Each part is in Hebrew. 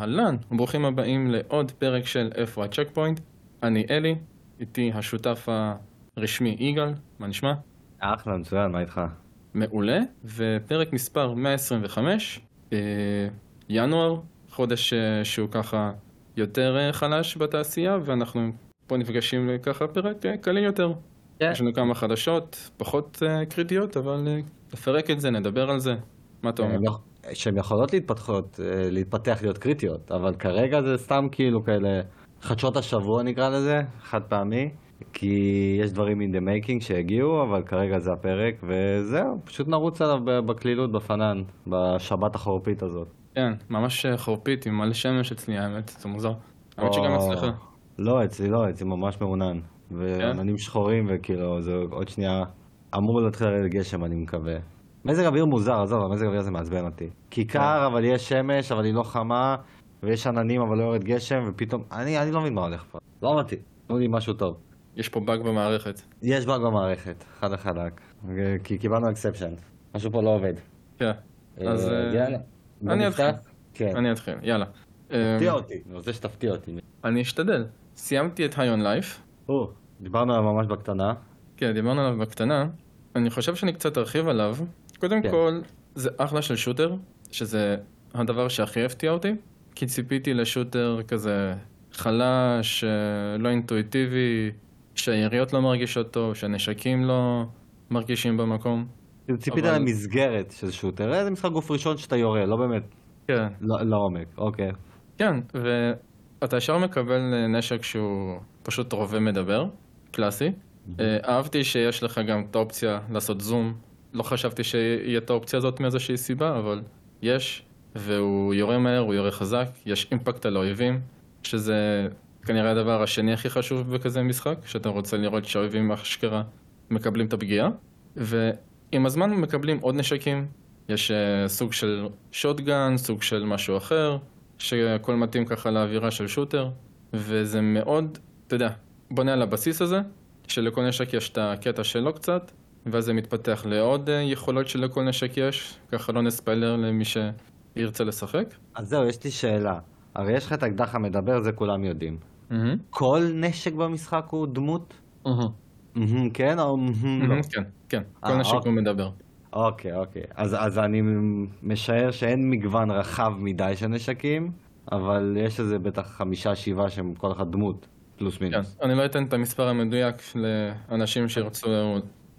אהלן, וברוכים הבאים לעוד פרק של איפה הצ'ק פוינט. אני אלי, איתי השותף הרשמי יגאל, מה נשמע? אחלה, מצוין, מה איתך? מעולה, ופרק מספר 125, אה, ינואר, חודש אה, שהוא ככה יותר אה, חלש בתעשייה, ואנחנו פה נפגשים לככה פרק אה, קליל יותר. כן. יש לנו כמה חדשות פחות אה, קריטיות, אבל אה, נפרק את זה, נדבר על זה. מה אתה אומר? שהן יכולות להתפתחות, אה, להתפתח להיות קריטיות, אבל כרגע זה סתם כאילו כאלה חדשות השבוע נקרא לזה, חד פעמי, כי יש דברים in the making שהגיעו, אבל כרגע זה הפרק, וזהו, פשוט נרוץ עליו בקלילות בפנן, בשבת החורפית הזאת. כן, ממש אה, חורפית עם מלא שמש אצלי האמת, זה מוזר. האמת שגם אצלך. לא, אצלי לא, אצלי ממש מעונן. ועננים שחורים, וכאילו, זה עוד שנייה אמור להתחיל לרדת גשם, אני מקווה. מזג אוויר מוזר, עזוב, המזג אוויר הזה מעצבן אותי. כי קר, אבל יש שמש, אבל היא לא חמה, ויש עננים, אבל לא יורד גשם, ופתאום... אני, אני לא מבין מה הולך פה. לא מתאים. תנו לי משהו טוב. יש פה באג במערכת. יש באג במערכת, חד וחלק. כי קיבלנו exception. משהו פה לא עובד. כן. אז אה, אה, יאללה. אני? אתחיל. כן. אני אתחיל, יאללה. אה, תפתיע אותי, אני רוצה שתפתיע אותי. אני אשתדל. סיימתי את High on Life. או, דיברנו עליו ממש בקטנה. כן, דיברנו עליו בקטנה. אני חושב שאני קצת ארחיב עליו. קודם כן. כל, זה אחלה של שוטר, שזה הדבר שהכי הפתיע אותי, כי ציפיתי לשוטר כזה חלש, אה, לא אינטואיטיבי, שהיריות לא מרגישות טוב, שהנשקים לא מרגישים במקום. כאילו, ציפית אבל- למסגרת של שוטר, אה, זה משחק גוף ראשון שאתה יורה, לא באמת כן. לא- לעומק, אוקיי. כן, ואתה ישר מקבל אה, נשק שהוא פשוט רובה מדבר, קלאסי. אה, אהבתי שיש לך גם את האופציה לעשות זום. לא חשבתי שיהיה את האופציה הזאת מאיזושהי סיבה, אבל יש, והוא יורה מהר, הוא יורה חזק, יש אימפקט על האויבים, שזה כנראה הדבר השני הכי חשוב בכזה משחק, שאתה רוצה לראות שהאויבים אשכרה מקבלים את הפגיעה. ועם הזמן מקבלים עוד נשקים, יש אה, סוג של שוטגן, סוג של משהו אחר, שהכל מתאים ככה לאווירה של שוטר, וזה מאוד, אתה יודע, בונה על הבסיס הזה, שלכל נשק יש את הקטע שלו קצת, ואז זה מתפתח לעוד אה, יכולות שלכל נשק יש, ככה לא נספיילר למי שירצה לשחק. אז זהו, יש לי שאלה. הרי יש לך את האקדח המדבר, זה כולם יודעים. מהמם. כל נשק במשחק הוא דמות? מהמם. מהמם, כן או מהמם לא? מהמם, כן, כן, כל אה, נשק אוקיי. הוא מדבר. אוקיי, אוקיי. אז, אז אני משער שאין מגוון רחב מדי של נשקים, אבל יש איזה בטח חמישה, שבעה שהם כל אחד דמות, פלוס כן, מינוס. אני לא אתן את המספר המדויק לאנשים שירצו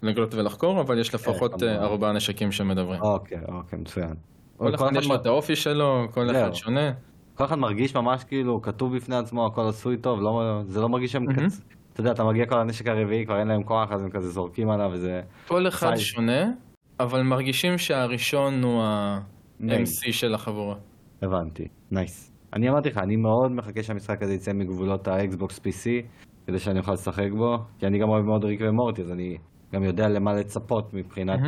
לגלות ולחקור, אבל יש לפחות כמובן. אה, ארבעה נשקים שמדברים. אוקיי, אוקיי, מצוין. כל אחד יש לו את האופי שלו, כל. אחד שונה. כל אחד מרגיש ממש כאילו כתוב בפני עצמו, הכל עשוי טוב, לא, זה לא מרגיש שהם מהמם. קצ... אתה יודע, אתה מגיע כבר לנשק הרביעי, כבר אין להם כוח, אז הם כזה זורקים עליו וזה... כל אחד. שונה, אבל מרגישים שהראשון הוא. ה-MC של החבורה. הבנתי, nice. אני אמרתי לך, אני מאוד מחכה שהמשחק הזה יצא מגבולות האקסבוקס PC, כדי שאני אוכל לשחק בו, כי אני גם אוהב מאוד ריק ומורטי, אז אני גם יודע למה לצפות מבחינת,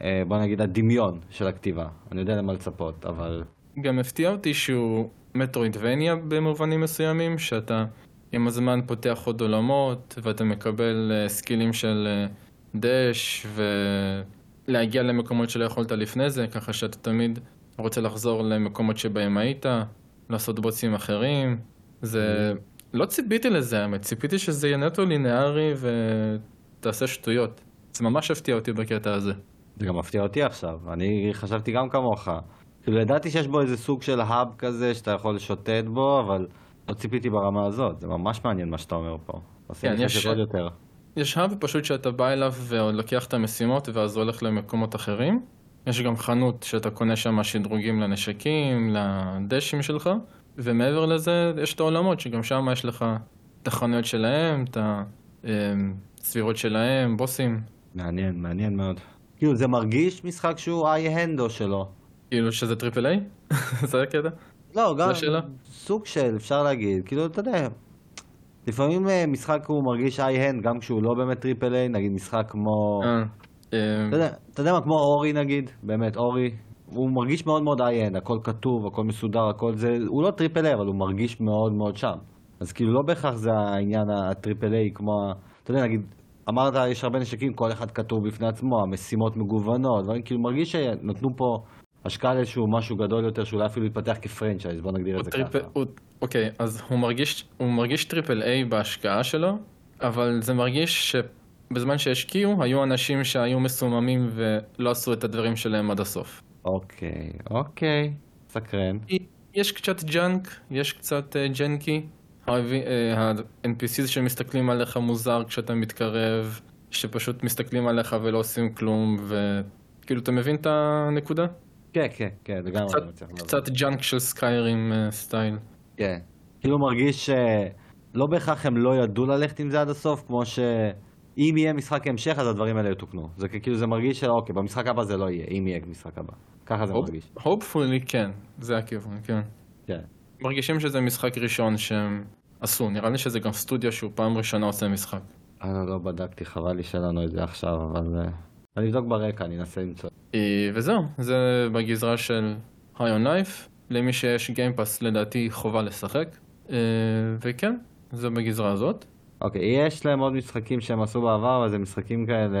אה, בוא נגיד, הדמיון של הכתיבה. אני יודע למה לצפות, אבל... גם הפתיע אותי שהוא מטרואידבניה במובנים מסוימים, שאתה עם הזמן פותח עוד עולמות, ואתה מקבל אה, סקילים של דש, ולהגיע למקומות שלא יכולת לפני זה, ככה שאתה תמיד רוצה לחזור למקומות שבהם היית, לעשות בוצים אחרים. זה... לא ציפיתי לזה, האמת, ציפיתי שזה יהיה נטו לינארי ותעשה שטויות. זה ממש הפתיע אותי בקטע הזה. זה גם מפתיע אותי עכשיו, אני חשבתי גם כמוך. כאילו, ידעתי שיש בו איזה סוג של האב כזה שאתה יכול לשוטט בו, אבל לא ציפיתי ברמה הזאת. זה ממש מעניין מה שאתה אומר פה. עושה כן, יש- עוד יותר. יש האב פשוט שאתה בא אליו ולוקח את המשימות ואז הולך למקומות אחרים. יש גם חנות שאתה קונה שם שדרוגים לנשקים, לדשים שלך, ומעבר לזה יש את העולמות שגם שם יש לך את החנויות שלהם, את הסבירות שלהם, בוסים. מעניין, מעניין מאוד. כאילו, זה מרגיש משחק שהוא high-end שלו. כאילו שזה triple A? זה הקטע? לא, גם? סוג של, אפשר להגיד, כאילו, אתה יודע, לפעמים אה, משחק הוא מרגיש high-end, גם כשהוא לא באמת triple A, נגיד משחק כמו, אה, אה, אתה יודע, מה, כמו אורי נגיד, באמת, אורי, הוא מרגיש מאוד מאוד high-end, הכל כתוב, הכל מסודר, הכל זה, הוא לא triple A, אבל הוא מרגיש מאוד מאוד שם. אז כאילו, לא בהכרח זה העניין ה triple A, כמו, אתה יודע, נגיד, אמרת, יש הרבה נשקים, כל אחד כתוב בפני עצמו, המשימות מגוונות, דברים, כאילו, מרגיש שנתנו פה השקעה לאיזשהו משהו גדול יותר, שאולי אפילו יתפתח כ franchise, בוא נגדיר את זה trip... ככה. הוא... אוקיי, אז הוא מרגיש, הוא מרגיש triple A בהשקעה שלו, אבל זה מרגיש שבזמן שהשקיעו, היו אנשים שהיו מסוממים ולא עשו את הדברים שלהם עד הסוף. אוקיי, אוקיי, סקרן. יש קצת jank, יש קצת uh, janky. ה-NPCs שמסתכלים עליך מוזר כשאתה מתקרב, שפשוט מסתכלים עליך ולא עושים כלום, וכאילו, אתה מבין את הנקודה? כן, כן, כן, לגמרי. קצת, קצת jank של Skyrim style. כן. כאילו מרגיש שלא בהכרח הם לא ידעו ללכת עם זה עד הסוף, כמו שאם יהיה משחק המשך אז הדברים האלה יתוקנו. זה כאילו זה מרגיש שאוקיי, במשחק הבא זה לא יהיה, אם יהיה משחק הבא. ככה זה מרגיש. hopefully כן, זה הכיוון, כן. כן. מרגישים שזה משחק ראשון שהם עשו, נראה לי שזה גם סטודיו שהוא פעם ראשונה עושה משחק. אני לא בדקתי, חבל לי שלנו את זה עכשיו, אבל... אה, אני אבדוק ברקע, אני אנסה למצוא. אה, וזהו, זה בגזרה של High on Life, למי שיש גיימפאס לדעתי חובה לשחק, אה, וכן, זה בגזרה הזאת. אוקיי, יש להם עוד משחקים שהם עשו בעבר, אבל זה משחקים כאלה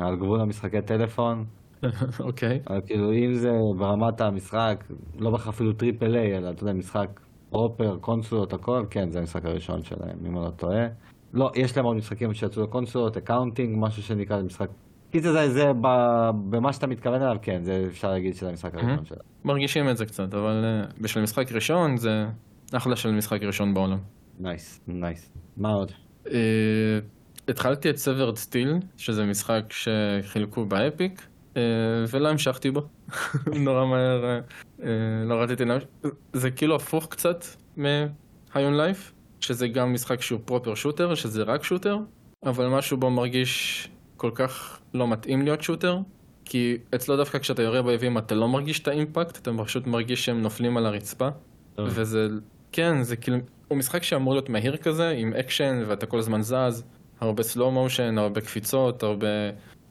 על גבול המשחקי טלפון. אוקיי. אבל כאילו, אם זה ברמת המשחק, לא בהכרח אפילו triple A, אלא אתה יודע, משחק proper, קונסולות, הכל, כן, זה המשחק הראשון שלהם, אם אני לא טועה. לא, יש להם עוד משחקים שיצאו לקונסולות, Accounting, משהו שנקרא, זה משחק... קיצר זה, זה ב, במה שאתה מתכוון אליו, כן, זה אפשר להגיד שזה המשחק הראשון שלהם. מרגישים את זה קצת, אבל uh, בשביל משחק ראשון זה אחלה של משחק ראשון בעולם. nice, nice. מה עוד? Uh, התחלתי את Severed Steel, שזה משחק שחילקו ב Epic, ולא המשכתי בו. נורא מהר, uh, לא רציתי להמשיך. זה כאילו הפוך קצת on Life, שזה גם משחק שהוא proper shooter, שזה רק shooter, אבל משהו בו מרגיש כל כך לא מתאים להיות shooter, כי אצלו דווקא כשאתה יורה באויבים אתה לא מרגיש את ה impact, אתה פשוט מרגיש שהם נופלים על הרצפה, וזה, כן, זה כאילו, הוא משחק שאמור להיות מהיר כזה, עם אקשן ואתה כל הזמן זז, הרבה slow motion, הרבה קפיצות, הרבה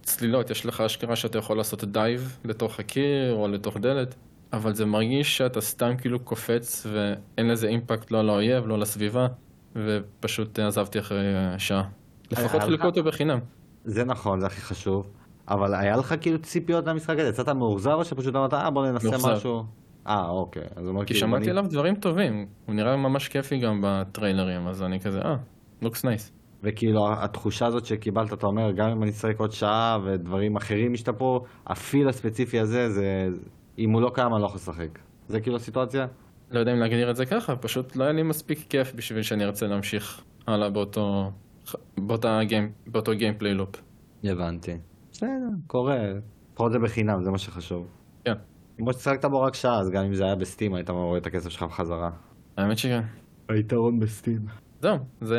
צלילות, יש לך אשכרה שאתה יכול לעשות dive לתוך הקיר או לתוך דלת, אבל זה מרגיש שאתה סתם כאילו קופץ ואין לזה impact לא לאויב, לא לסביבה, ופשוט עזבתי אחרי שעה. לפחות חילקו אותו בחינם. זה נכון, זה הכי חשוב. אבל היה לך כאילו ציפיות למשחק הזה? יצאת מאוכזב או שפשוט אמרת, אה בוא ננסה מאוכזב. משהו? אה, אוקיי. אז כי שמעתי עליו. דברים טובים. הוא נראה ממש כיפי גם בטריילרים, אז אני כזה, אה, looks nice. וכאילו התחושה הזאת שקיבלת, אתה אומר, גם אם אני אשחק עוד שעה ודברים אחרים ישתפרו, ה feel הספציפי הזה, זה... אם הוא לא קיים, אני לא יכול לשחק. זה כאילו הסיטואציה? לא יודע אם להגדיר את זה ככה, פשוט לא היה לי מספיק כיף בשביל שאני ארצה להמשיך הלאה באותו, באותה game, באותו gameplay loop. הבנתי. בסדר, קורה. לפחות זה בחינם, זה מה שחשוב. כן. כמו ששחקת בו רק שעה, אז גם אם זה היה בסטים, היית רואה את הכסף שלך בחזרה. האמת שכן. היתרון בסטים. זהו, זה,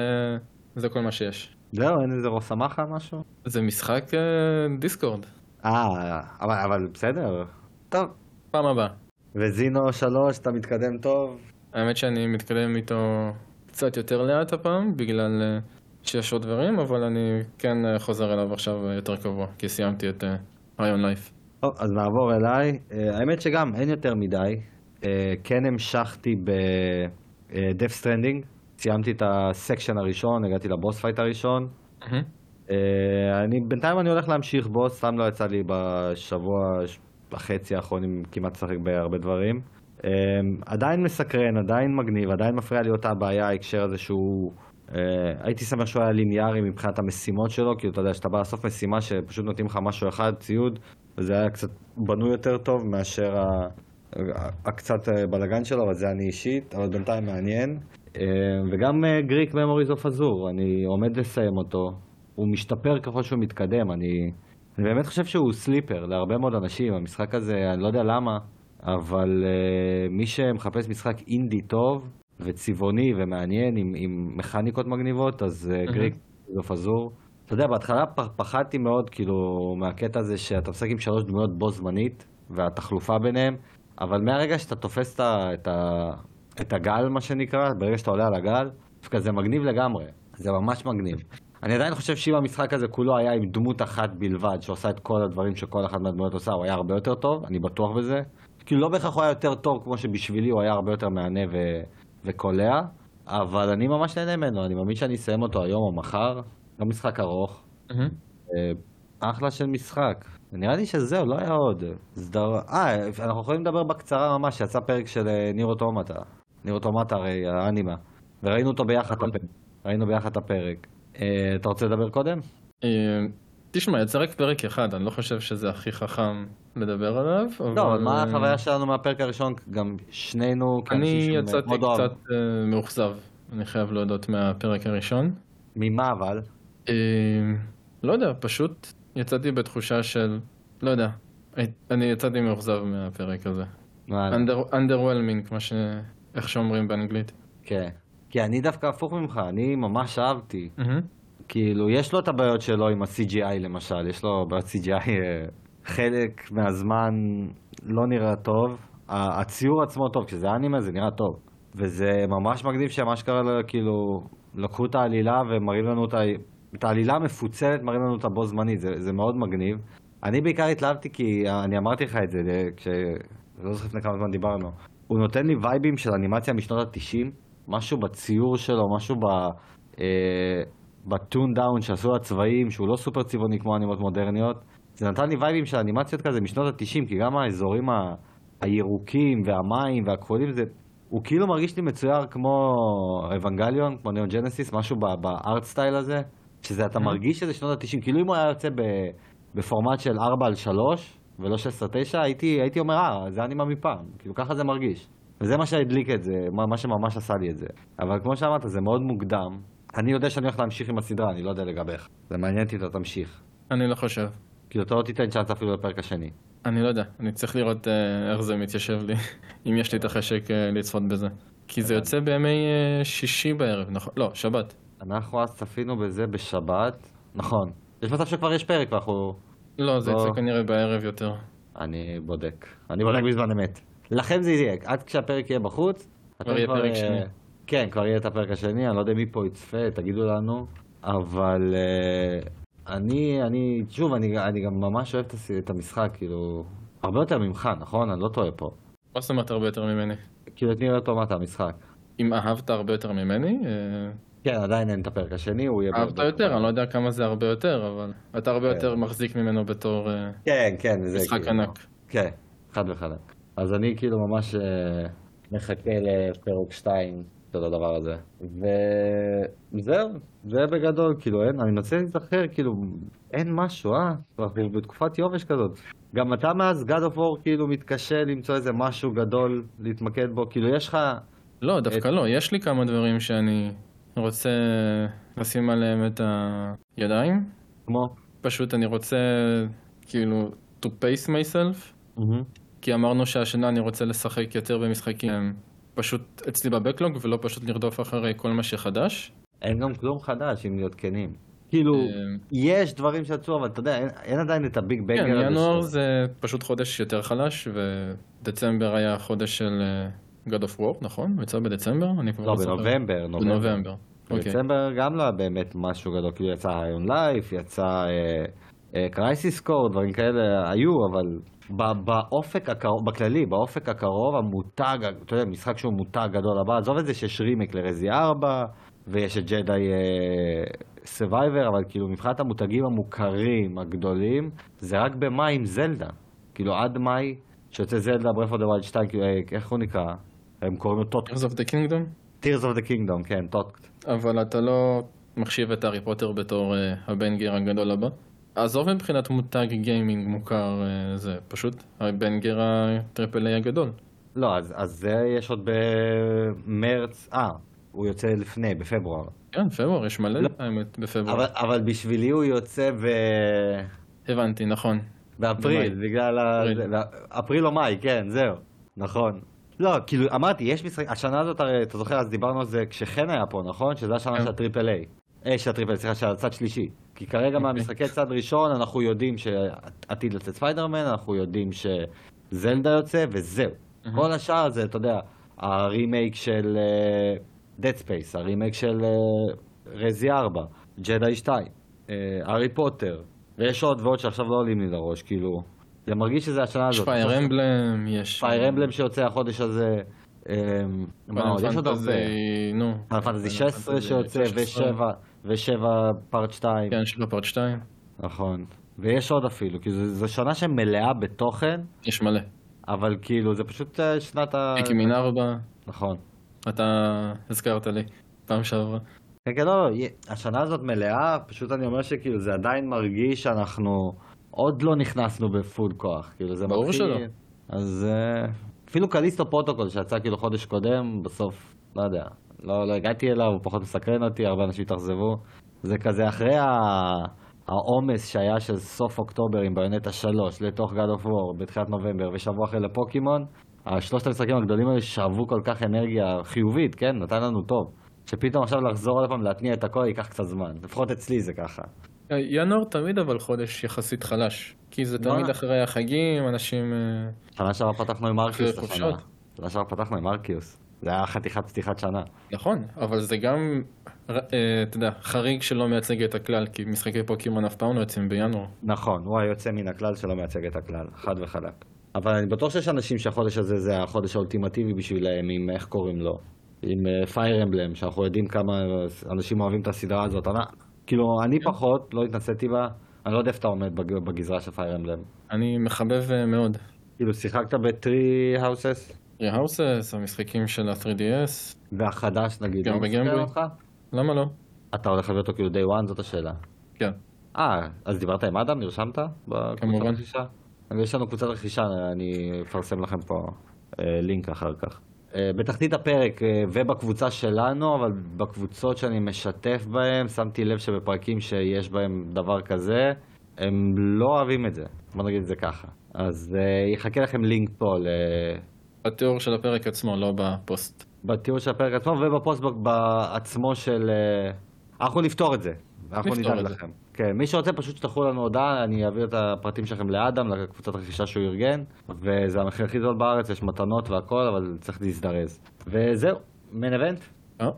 זה כל מה שיש. זהו, אין איזה רוסמחה משהו? זה משחק uh, דיסקורד. אה, אבל, אבל בסדר. טוב. פעם הבאה. וזינו 3, אתה מתקדם טוב? האמת שאני מתקדם איתו קצת יותר לאט הפעם, בגלל uh, שיש עוד דברים, אבל אני כן uh, חוזר אליו עכשיו יותר קבוע, כי סיימתי את High on Life. טוב, אז נעבור אליי. האמת שגם אין יותר מדי. כן המשכתי ב-Death Stranding. סיימתי את ה section הראשון, הגעתי ל boss fight הראשון. Mm-hmm. Uh, אני, בינתיים אני הולך להמשיך בו, סתם לא יצא לי בשבוע וחצי האחרונים כמעט לשחק בהרבה דברים. Um, עדיין מסקרן, עדיין מגניב, עדיין מפריע לי אותה הבעיה, ההקשר הזה שהוא... Uh, הייתי שמח שהוא היה ליניארי מבחינת המשימות שלו, כי אתה יודע שאתה בא לעשות משימה שפשוט נותנים לך משהו אחד, ציוד, וזה היה קצת בנוי יותר טוב מאשר ה... הקצת בלאגן שלו, אבל זה אני אישית, אבל בינתיים מעניין. Uh, וגם Greak: Memories of Azur, אני עומד לסיים אותו. הוא משתפר ככל שהוא מתקדם, אני... אני באמת חושב שהוא sleeper להרבה מאוד אנשים, המשחק הזה, אני לא יודע למה, אבל uh, מי שמחפש משחק אינדי טוב וצבעוני ומעניין עם, עם מכניקות מגניבות, אז uh, Greak זה פזור. אתה יודע, בהתחלה פחדתי מאוד כאילו מהקטע הזה שאתה משחק עם שלוש דמויות בו זמנית והתחלופה ביניהם, אבל מהרגע שאתה תופס את, ה, את הגל, מה שנקרא, ברגע שאתה עולה על הגל, דווקא זה מגניב לגמרי, זה ממש מגניב. אני עדיין חושב שאם המשחק הזה כולו היה עם דמות אחת בלבד, שעושה את כל הדברים שכל אחת מהדמויות עושה, הוא היה הרבה יותר טוב, אני בטוח בזה. כאילו לא בהכרח הוא היה יותר טוב כמו שבשבילי הוא היה הרבה יותר מהנה ו... וקולע, אבל אני ממש נהנה ממנו, אני מאמין שאני אסיים אותו היום או מחר, לא משחק ארוך. Mm-hmm. אחלה של משחק. נראה לי שזהו, לא היה עוד. סדר... אה, אנחנו יכולים לדבר בקצרה ממש, יצא פרק של אה, ניר אוטומטה. ניר אוטומטה הרי, האנימה. וראינו אותו ביחד, נכון. הפרק. ראינו ביחד את הפרק. אה, אתה רוצה לדבר קודם? אה, תשמע, יצא רק פרק אחד, אני לא חושב שזה הכי חכם לדבר עליו. לא, אבל מה אה, החוויה שלנו מהפרק הראשון? גם שנינו אני יצאתי. קצת מאוכזב, אני חייב להודות מהפרק הראשון. ממה אבל? לא יודע, פשוט יצאתי בתחושה של, לא יודע, אני יצאתי מאוכזב מהפרק הזה. מה- underwhelming, כמו ש... איך שאומרים באנגלית. כן. כי אני דווקא הפוך ממך, אני ממש אהבתי. כאילו, יש לו את הבעיות שלו עם ה-CGI למשל, יש לו בעיות CGI, אה, חלק מהזמן לא נראה טוב. הציור עצמו טוב, כשזה אנימה זה נראה טוב. וזה ממש מגניב שהם אשכרה כאילו לקחו את העלילה ומראים לנו את ה... את העלילה המפוצלת, מראים לנו אותה בו זמנית, זה, זה מאוד מגניב. אני בעיקר התלהבתי כי אני אמרתי לך את זה אה, כש... לא זוכר לפני כמה זמן דיברנו. הוא נותן לי וייבים של אנימציה משנות ה-90, משהו בציור שלו, משהו ב... אה, ב tone down שעשו הצבעים, שהוא לא סופר צבעוני כמו אנימות מודרניות. זה נתן לי וייבים של אנימציות כזה משנות ה-90, כי גם האזורים ה... הירוקים והמים והכחולים, זה... הוא כאילו מרגיש לי מצויר כמו Evangelion, כמו Neon Genesis, משהו ב art style הזה, שזה אתה מרגיש שזה שנות ה-90, כאילו אם הוא היה יוצא ב... בפורמט של 4 על 3 ולא 16-9, הייתי, הייתי אומר, אה, זה אנימה מפעם, כאילו ככה זה מרגיש. וזה מה שהדליק את זה, מה, מה שממש עשה לי את זה. אבל כמו שאמרת, זה מאוד מוקדם. אני יודע שאני הולך להמשיך עם הסדרה, אני לא יודע לגביך. זה מעניין אותי, אתה תמשיך. אני לא חושב. כאילו, אתה לא תיתן צ'אנס אפילו לפרק השני. אני לא יודע, אני צריך לראות אה, איך זה מתיישב לי, אם יש לי את החשק אה, לצפות בזה. כי זה יוצא בימי אה, שישי בערב, נכון? לא, שבת. אנחנו אז צפינו בזה בשבת, נכון. יש מצב שכבר יש פרק ואנחנו... לא, זה לא. יצא כנראה בערב יותר. אני בודק. אני בודק בזמן אמת. לכם זה יהיה, עד כשהפרק יהיה בחוץ. אתם יהיה פרק אה, שני. כן, כבר יהיה את הפרק השני, אני לא יודע מי פה יצפה, תגידו לנו. אבל אה, אני, אני, שוב, אני, אני גם ממש אוהב את המשחק, כאילו, הרבה יותר ממך, נכון? אני לא טועה פה. מה זאת אומרת הרבה יותר ממני? כאילו, את נראה אותו מה אתה המשחק. אם אהבת הרבה יותר ממני, אה, כן, עדיין אין את הפרק השני, הוא יהיה... אהבת יותר, אני לא יודע כמה זה הרבה יותר, אבל אתה הרבה כן. יותר מחזיק ממנו בתור אה, כן, כן, זה משחק כאילו... ענק. כן, חד וחלק. אז אני כאילו ממש אה, מחכה לפרק 2 של הדבר הזה. וזהו, זה בגדול, כאילו אין, אני מנסה להיזכר, כאילו, אין משהו, אה? אנחנו בתקופת יובש כזאת. גם אתה מאז God of War כאילו מתקשה למצוא איזה משהו גדול להתמקד בו, כאילו יש לך... לא, דווקא את- לא, יש לי כמה דברים שאני רוצה לשים עליהם את הידיים. כמו... פשוט אני רוצה, כאילו, to pace myself, כי אמרנו שהשנה אני רוצה לשחק יותר במשחקים פשוט אצלי בבקלוג ולא פשוט לרדוף אחרי כל מה שחדש. אין גם כלום חדש, אם להיות כנים. כאילו, אה, יש דברים שיצאו, אבל אתה יודע, אין, אין עדיין את הביג בנגר כן. ינואר זה פשוט חודש יותר חלש, ודצמבר היה חודש של אה, God of War, נכון? יצא בדצמבר? אני כבר לא, זוכר. בנובמבר, נובמבר. בנובמבר. אוקיי. דצמבר גם לא היה באמת משהו גדול, כאילו יצא High on Life, יצא Crisis Core, דברים כאלה היו, אבל באופק הקרוב, בכללי, באופק הקרוב, המותג, אתה יודע, משחק שהוא מותג גדול הבא, עזוב את זה שיש רימק לרזי 4, ויש את Jedi Survivor, אבל כאילו מבחינת המותגים המוכרים, הגדולים, זה רק במאי עם זלדה. כאילו עד מאי, שיוצא זלדה Breath of the Wild 2, כאילו, אה, איך הוא נקרא? הם קוראים לו טוט. Tears of the Kingdom, Tears of the Kingdom, כן, טוט. אבל אתה לא מחשיב את הארי פוטר בתור אה, ה banger הגדול הבא. עזוב מבחינת מותג גיימינג מוכר, אה, זה פשוט ה banger ה triple A הגדול. לא, אז, אז זה יש עוד במרץ, אה, הוא יוצא לפני, בפברואר. כן, פברואר, יש מלא לא. האמת בפברואר. אבל, אבל בשבילי הוא יוצא ב... הבנתי, נכון. באפריל, במאי. בגלל ה... אפריל או מאי, כן, זהו, נכון. לא, כאילו, אמרתי, יש משחק, השנה הזאת, הרי, אתה זוכר, אז דיברנו על זה כשחן היה פה, נכון? שזה השנה כן. של ה triple A. אה, של ה triple, סליחה, של הצד שלישי. כי כרגע מהמשחקי צד ראשון, אנחנו יודעים שעתיד לצאת ספיידרמן, אנחנו יודעים שזלדה יוצא, וזהו. כל השאר זה, אתה יודע, הרימייק של Dead Space, הרימייק של רזי 4, ג'די 2, הארי פוטר, ויש עוד ועוד שעכשיו לא עולים לי לראש, כאילו, זה מרגיש שזה השנה יש הזאת. פייר אמבלם, יש... פייר אמבלם שיוצא החודש הזה, אמ, מה עוד? יש עוד הרבה. נו. פייר פנטזי פיינל 16 פנטזי שיוצא, 16. ו7, ו7 פארט 2, כן, יש לו פרט 2. נכון. ויש עוד אפילו, כאילו זו שנה שמלאה בתוכן, יש מלא. אבל כאילו זה פשוט אה, שנת ה... פיקי מין ארבע, נכון. אתה הזכרת לי, פעם שעברה. כן, כן, לא, י- השנה הזאת מלאה, פשוט אני אומר שכאילו זה עדיין מרגיש שאנחנו עוד לא נכנסנו ב full כוח, כאילו זה ברור מתחיל... שלא. אז אה, אפילו Callisto Protocol שיצא כאילו חודש קודם, בסוף, לא יודע, לא, לא הגעתי אליו, הוא פחות מסקרן אותי, הרבה אנשים התאכזבו. זה כזה אחרי ה- העומס שהיה של סוף אוקטובר עם Bayonetta 3 לתוך God of War בתחילת נובמבר ושבוע אחרי לפוקימון, השלושת המשחקים הגדולים האלה שאבו כל כך אנרגיה חיובית, כן? נתן לנו טוב. שפתאום עכשיו לחזור עוד פעם להתניע את הכל ייקח קצת זמן. לפחות אצלי זה ככה. אה, ינואר תמיד אבל חודש יחסית חלש, כי זה? תמיד אחרי החגים, אנשים... אה, שנה שעברה פתחנו עם ארקיוס השנה. שנה שעברה פתחנו עם ארקיוס. זה היה חתיכת פתיחת שנה. נכון, אבל זה גם, אה, אתה יודע, חריג שלא מייצג את הכלל, כי משחקי פוקימון אף פעם לא יוצאים בינואר. נכון, הוא היוצא מן הכלל שלא מייצג את הכלל, חד וחלק. אבל אני בטוח שיש אנשים שהחודש הזה זה החודש האולטימטיבי בשבילם, עם איך קוראים לו, עם Fire Emblem, שאנחנו יודעים כמה אנשים אוהבים את הסדרה הזאת. כאילו, אני פחות, לא התנסיתי בה, אני לא יודע איפה אתה עומד בג- בגזרה של Fire Emblem. אני מחבב אה, מאוד. כאילו, שיחקת ב Three Houses, Three Houses, המשחקים של ה-3DS, והחדש נגיד, גם לא מסקרן בגיימבוי. אותך? למה לא? אתה הולך להביא אותו כאילו day one, זאת השאלה. כן. אה, אז דיברת עם אדם? נרשמת? כמובן. יש לנו קבוצת רכישה, אני אפרסם לכם פה אה, לינק אחר כך. אה, בתחתית הפרק אה, ובקבוצה שלנו, אבל בקבוצות שאני משתף בהן, שמתי לב שבפרקים שיש בהם דבר כזה, הם לא אוהבים את זה. בוא נגיד את זה ככה. אז אה, יחכה לכם לינק פה ל... בתיאור של הפרק עצמו, לא בפוסט. בתיאור של הפרק עצמו ובפוסט בעצמו של... אנחנו נפתור את זה. אנחנו נדאג. לכם. כן, מי שרוצה פשוט תשלחו לנו הודעה, אני אעביר את הפרטים שלכם לאדם, לקבוצת רכישה שהוא ארגן, וזה המחיר הכי זול בארץ, יש מתנות והכל, אבל צריך להזדרז. וזהו, מן אבנט? אה.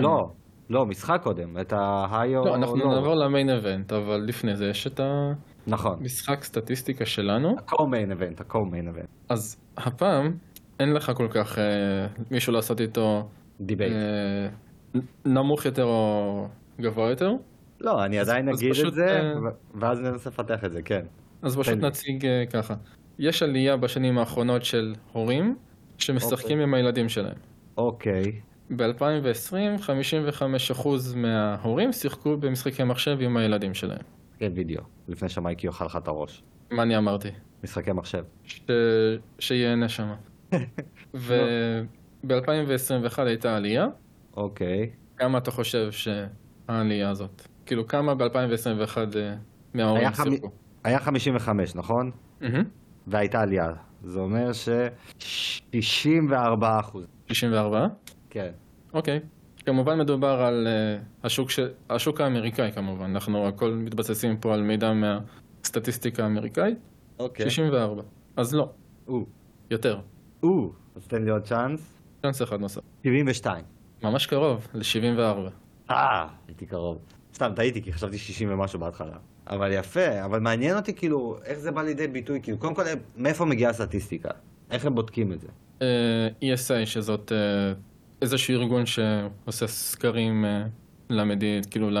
לא, לא, משחק קודם, את ההיו... לא, אנחנו נעבור למיין אבנט, אבל לפני זה יש את נכון, המשחק סטטיסטיקה שלנו, ה-co-main event, ה-co-main event. אז הפעם אין לך כל כך אה, מישהו לעשות איתו debate. אה, נמוך יותר או גבוה יותר, לא, אני עדיין אז אגיד פשוט, את זה, ו- ואז ננסה לפתח את זה, כן. אז פשוט. נציג אה, ככה. יש עלייה בשנים האחרונות של הורים שמשחקים עם הילדים שלהם. אוקיי. ב-2020 55% מההורים שיחקו במשחקי מחשב עם הילדים שלהם. כן, וידאו, לפני שמייקי יאכל לך את הראש. מה אני אמרתי? משחקי מחשב. ש... שיהנה שם. וב-2021 הייתה עלייה, אוקיי. כמה אתה חושב שהעלייה הזאת? כאילו כמה ב-2021 מההורים היה חמי- שיחקו? היה 55, נכון? והייתה עלייה. זה אומר ש-64 אחוז. 64? כן. אוקיי. כמובן מדובר על אה, השוק, ש... השוק האמריקאי כמובן, אנחנו הכל מתבססים פה על מידע מהסטטיסטיקה האמריקאית, אוקיי. 64. אז לא, או, יותר. או, אז תן לי עוד צ'אנס. צ'אנס אחד נוסף. 72. ממש קרוב, ל-74. אה, הייתי קרוב. סתם, טעיתי, כי חשבתי 60 ומשהו בהתחלה. אבל יפה, אבל מעניין אותי כאילו, איך זה בא לידי ביטוי, כאילו, קודם כל, מאיפה מגיעה הסטטיסטיקה? איך הם בודקים את זה? אה, ESA, שזאת אה, איזשהו ארגון שעושה סקרים אה, למדיד, כאילו ל...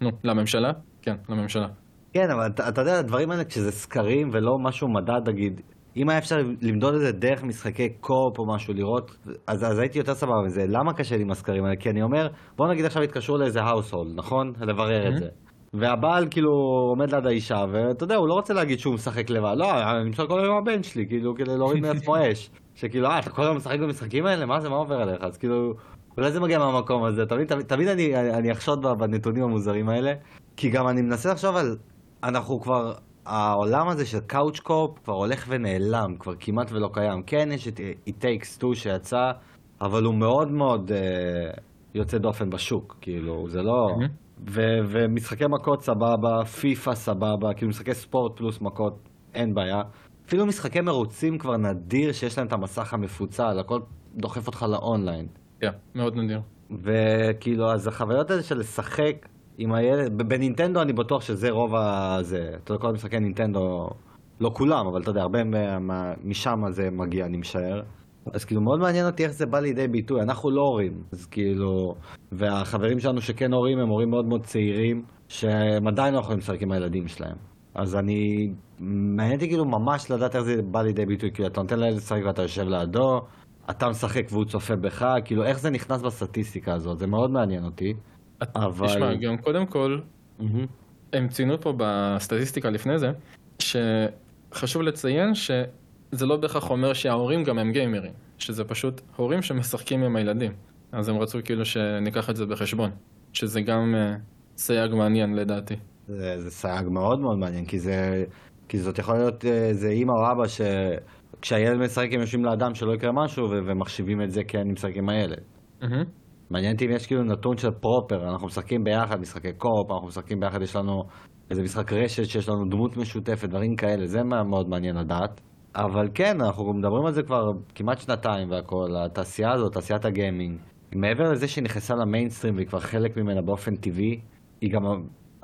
נו, לממשלה? כן, לממשלה. כן, אבל אתה, אתה יודע, הדברים האלה, כשזה סקרים ולא משהו מדד, נגיד, אם היה אפשר למדוד את זה דרך משחקי co-op או משהו, לראות, אז, אז הייתי יותר סבבה מזה. למה קשה לי עם הסקרים האלה? כי אני אומר, בוא נגיד עכשיו התקשרו לאיזה household, נכון? לברר את Mhm. זה. והבעל כאילו עומד ליד האישה, ואתה יודע, הוא לא רוצה להגיד שהוא משחק לבד. לא, אני משחק כל היום עם הבן שלי, כאילו, כדי להוריד מעצמו אש. שכאילו, אה, אתה כל היום משחק במשחקים האלה? מה זה, מה עובר עליך? אז כאילו, אולי זה מגיע מהמקום הזה. תמיד, תמיד, תמיד אני, אני, אחשוד בנתונים המוזרים האלה. כי גם אני מנסה לחשוב על, אנחנו כבר, העולם הזה של קאוץ' קופ כבר הולך ונעלם, כבר כמעט ולא קיים. כן, יש את It Takes Two שיצא, אבל הוא מאוד מאוד אה, יוצא דופן בשוק, כאילו, זה לא... ו- ומשחקי מכות סבבה, פיפא סבבה, כאילו משחקי ספורט פלוס מכות, אין בעיה. אפילו משחקי מרוצים כבר נדיר שיש להם את המסך המפוצל, הכל דוחף אותך לאונליין. כן, מאוד נדיר. וכאילו, אז החוויות האלה של לשחק עם הילד, בנינטנדו אני בטוח שזה רוב הזה, אתה יודע, כל המשחקי נינטנדו, לא כולם, אבל אתה יודע, הרבה מה- משם זה מגיע, אני משער. אז כאילו מאוד מעניין אותי איך זה בא לידי ביטוי, אנחנו לא הורים, אז כאילו, והחברים שלנו שכן הורים הם הורים מאוד מאוד צעירים, שהם עדיין לא יכולים לשחק עם הילדים שלהם. אז אני, מעניין אותי כאילו ממש לדעת איך זה בא לידי ביטוי, כאילו אתה נותן לילד לשחק ואתה יושב לידו, אתה משחק והוא צופה בך, כאילו איך זה נכנס בסטטיסטיקה הזאת, זה מאוד מעניין אותי. אבל... תשמע, גם קודם כל, mm-hmm. הם ציינו פה בסטטיסטיקה לפני זה, שחשוב לציין שזה לא בהכרח אומר שההורים גם הם גיימרים, שזה פשוט הורים שמשחקים עם הילדים. אז הם רצו כאילו שניקח את זה בחשבון, שזה גם uh, סייג מעניין לדעתי. זה, זה סייג מאוד מאוד מעניין, כי, זה, כי זאת יכולה להיות איזה אימא או אבא שכשהילד משחק הם יושבים לאדם שלא יקרה משהו ו- ומחשיבים את זה כי אני משחק עם הילד. Mm-hmm. מעניין אותי אם יש כאילו נתון של פרופר, אנחנו משחקים ביחד משחקי קופ, אנחנו משחקים ביחד, יש לנו איזה משחק רשת שיש לנו דמות משותפת, דברים כאלה, זה מאוד מעניין לדעת. אבל כן, אנחנו מדברים על זה כבר כמעט שנתיים והכל, התעשייה הזאת, תעשיית הגיימינג. מעבר לזה שהיא נכנסה למיינסטרים והיא כבר חלק ממנה באופן טבעי, היא גם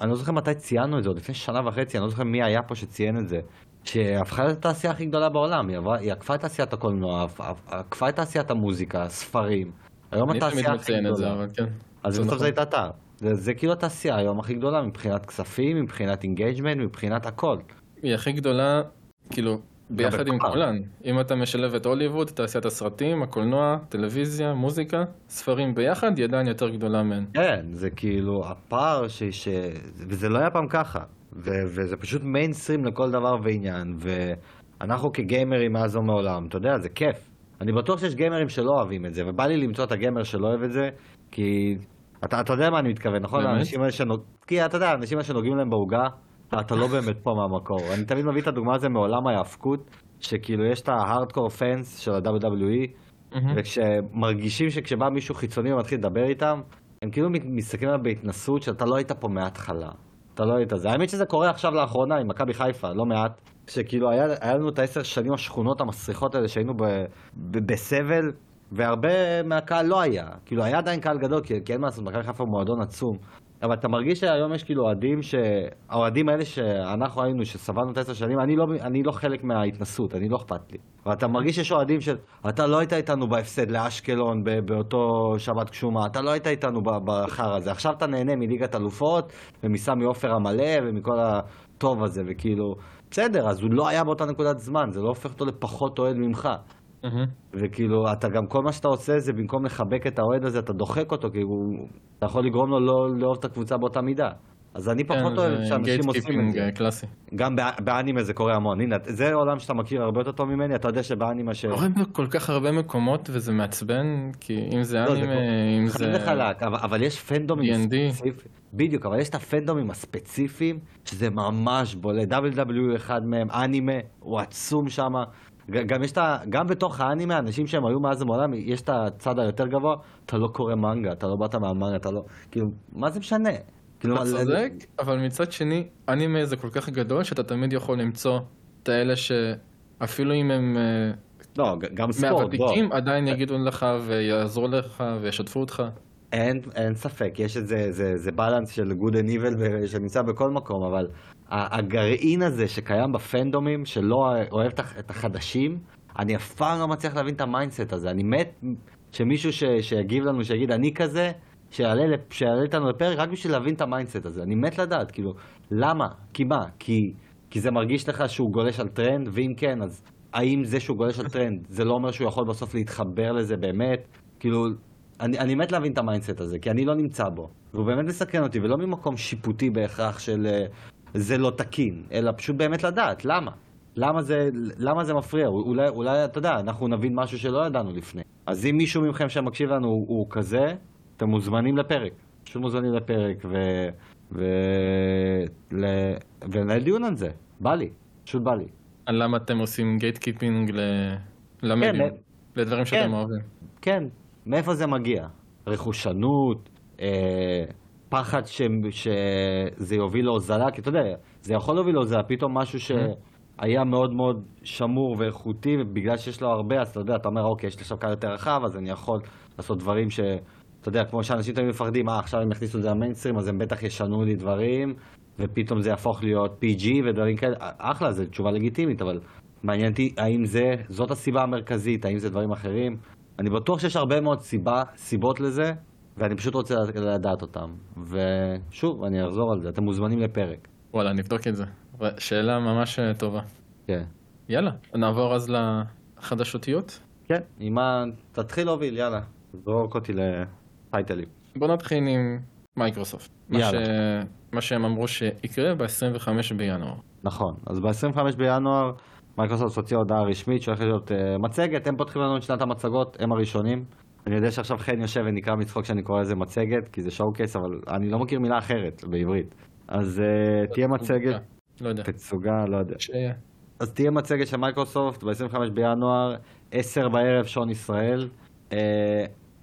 אני לא זוכר מתי ציינו את זה, עוד לפני שנה וחצי, אני לא זוכר מי היה פה שציין את זה. שהפכה להיות התעשייה הכי גדולה בעולם, היא, עקפה את תעשיית הקולנוע, עקפה את תעשיית המוזיקה, הספרים. היום התעשייה הכי גדולה. כן. אז בסוף נכון. זה הייתה אתה. זה, זה כאילו התעשייה היום הכי גדולה מבחינת כספים, מבחינת engagement, מבחינת הכל. היא הכי גדולה, כאילו, ביחד עם כולן. אם אתה משלב את הוליווד, תעשיית הסרטים, הקולנוע, טלוויזיה, מוזיקה, ספרים ביחד, היא עדיין יותר גדולה מהן. כן, זה כאילו הפער ש... ש... וזה לא היה פעם ככה. ו... וזה פשוט מיינסטרים לכל דבר ועניין. ואנחנו כגיימרים מאז ומעולם, אתה יודע, זה כיף. אני בטוח שיש גיימרים שלא אוהבים את זה, ובא לי למצוא את הגיימר שלא אוהב את זה, כי... אתה, אתה יודע מה אני מתכוון, נכון? האנשים האלה שנוג... כי אתה יודע, האנשים האלה שנוגעים להם בעוגה, אתה לא באמת פה מהמקור. אני תמיד מביא את הדוגמה הזו מעולם ההאבקות, שכאילו יש את ההארדקור פנס של ה-WWE, וכשמרגישים שכשבא מישהו חיצוני ומתחיל לדבר איתם, הם כאילו מסתכלים עליו בהתנסות שאתה לא היית פה מההתחלה. אתה לא היית זה. האמת שזה קורה עכשיו לאחרונה עם מכבי חיפה, לא מעט. שכאילו היה, היה לנו את העשר שנים השכונות המסריחות האלה שהיינו ב, ב, בסבל, והרבה מהקהל לא היה. כאילו היה עדיין קהל גדול, כי, כי אין מה לעשות, מכבי חיפה הוא מועדון עצום. אבל אתה מרגיש שהיום יש כאילו אוהדים. האוהדים האלה שאנחנו היינו, שסבלנו את עשר שנים, אני לא, אני לא חלק מההתנסות, אני לא אכפת לי. ואתה מרגיש שיש אוהדים של, אתה לא היית איתנו בהפסד לאשקלון באותו שבת גשומה, אתה לא היית איתנו בחר הזה, עכשיו אתה נהנה מליגת אלופות, ומסמי עופר המלא, ומכל הטוב הזה, וכאילו, בסדר, אז הוא לא היה באותה נקודת זמן, זה לא הופך אותו לפחות אוהד ממך. Mm-hmm. וכאילו, אתה גם, כל מה שאתה עושה זה במקום לחבק את האוהד הזה, אתה דוחק אותו, כי הוא, אתה יכול לגרום לו לא לאהוב את הקבוצה באותה מידה. אז אני פחות כן, אוהב שאנשים עושים את זה. קלאסי. גם באנימה זה קורה המון. הנה, זה עולם שאתה מכיר הרבה יותר טוב ממני, אתה יודע שבאנימה ש... קורה בכל כך הרבה מקומות וזה מעצבן, כי אם זה לא, אנימה, אם זה... חד וחלק, אבל יש פנדומים ספציפיים. בדיוק, אבל יש את הפנדומים הספציפיים, שזה ממש בולט. WW אחד מהם, אנימה, הוא עצום שם. גם יש את ה... גם בתוך האנימה, אנשים שהם היו מאז ומעולם, יש את הצד היותר גבוה, אתה לא קורא מנגה, אתה לא באת מהמנגה, אתה לא... כאילו, מה זה משנה? כאילו, אתה צודק, אבל מצד שני, אנימה זה כל כך גדול, שאתה תמיד יכול למצוא את האלה שאפילו אם הם... אה, לא, גם ספורט, בוא. מהוותיקים עדיין יגידו לך ויעזרו לך וישתפו אותך. אין, אין ספק, יש איזה זה, זה balance של good and evil שנמצא בכל מקום, אבל הגרעין הזה שקיים ב fandomים, שלא אוהב את החדשים, אני אף פעם לא מצליח להבין את ה mindset הזה. אני מת שמישהו ש, שיגיב לנו, שיגיד אני כזה, שיעלה, שיעלה איתנו לפרק רק בשביל להבין את ה mindset הזה. אני מת לדעת, כאילו, למה? כי מה? כי, כי זה מרגיש לך שהוא גולש על טרנד, ואם כן, אז האם זה שהוא גולש על טרנד, זה לא אומר שהוא יכול בסוף להתחבר לזה באמת? כאילו, אני, אני מת להבין את ה mindset הזה, כי אני לא נמצא בו. והוא באמת מסקרן אותי, ולא ממקום שיפוטי בהכרח של אה, זה לא תקין, אלא פשוט באמת לדעת, למה? למה זה, למה זה מפריע? אולי, אולי, אתה יודע, אנחנו נבין משהו שלא ידענו לפני. אז אם מישהו מכם שמקשיב לנו הוא, הוא כזה, אתם מוזמנים לפרק. פשוט מוזמנים לפרק, ו... ו... ל... ונהל דיון על זה. בא לי, פשוט בא לי. על למה אתם עושים gatekeeping ל... למדיום, כן, לדברים שאתם כן, אוהבים. כן, מאיפה זה מגיע? רכושנות, אה, פחד ש... שזה יוביל להוזלה, כי אתה יודע, זה יכול להוביל להוזלה, פתאום משהו שהיה מאוד מאוד שמור ואיכותי, ובגלל שיש לו הרבה, אז אתה יודע, אתה אומר, אוקיי, יש לי עכשיו קהל יותר רחב, אז אני יכול לעשות דברים ש... אתה יודע, כמו שאנשים תמיד מפחדים, אה, עכשיו הם יכניסו את זה למיינסטרים, אז הם בטח ישנו לי דברים, ופתאום זה יהפוך להיות PG ודברים כאלה. אחלה, זו תשובה לגיטימית, אבל מעניין אותי האם זה, זאת הסיבה המרכזית, האם זה דברים אחרים. אני בטוח שיש הרבה מאוד סיבה, סיבות לזה, ואני פשוט רוצה לדעת אותם. ושוב, אני אחזור על זה, אתם מוזמנים לפרק. וואלה, נבדוק את זה. שאלה ממש אה, טובה. כן. יאללה, נעבור אז לחדשותיות? כן, עם מה... תתחיל להוביל, יאללה. זרוק אותי ל titleים. בוא נתחיל עם מייקרוסופט. יאללה. מה, ש... מה שהם אמרו שיקרה ב-25 בינואר. נכון, אז ב-25 בינואר מייקרוסופט הוציאה הודעה רשמית שהולכת להיות uh, מצגת, הם פותחים לנו את שנת המצגות, הם הראשונים. אני יודע שעכשיו חן יושב ונקרע מצחוק שאני קורא לזה מצגת, כי זה showcase, אבל אני לא מכיר מילה אחרת בעברית. אז uh, תהיה מצגת, לא יודע. תצוגה, לא יודע. שיהיה. אז תהיה מצגת של מייקרוסופט ב-25 בינואר, 10 בערב שעון ישראל. Uh,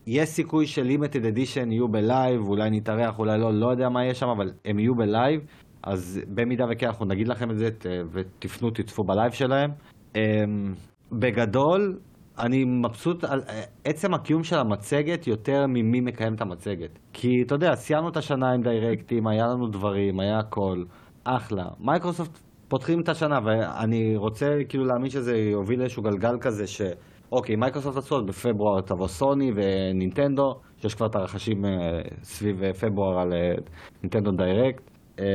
יש סיכוי ש Limited Edition יהיו ב live, אולי נתארח, אולי לא, לא יודע מה יהיה שם, אבל הם יהיו ב live. אז במידה וכן, אנחנו נגיד לכם את זה, ת- ותפנו, תצפו ב live שלהם. אמ, בגדול, אני מבסוט על אה, עצם הקיום של המצגת יותר ממי מקיים את המצגת. כי אתה יודע, סיימנו את השנה עם Directים, היה לנו דברים, היה הכל, אחלה. מייקרוסופט פותחים את השנה, ואני רוצה כאילו להאמין שזה יוביל לאיזשהו גלגל כזה ש... אוקיי, מייקרוסופט עשו, בפברואר תבוא סוני ונינטנדו, שיש כבר את הרחשים אה, סביב אה, פברואר על אה, נינטנדו Direct. אמ,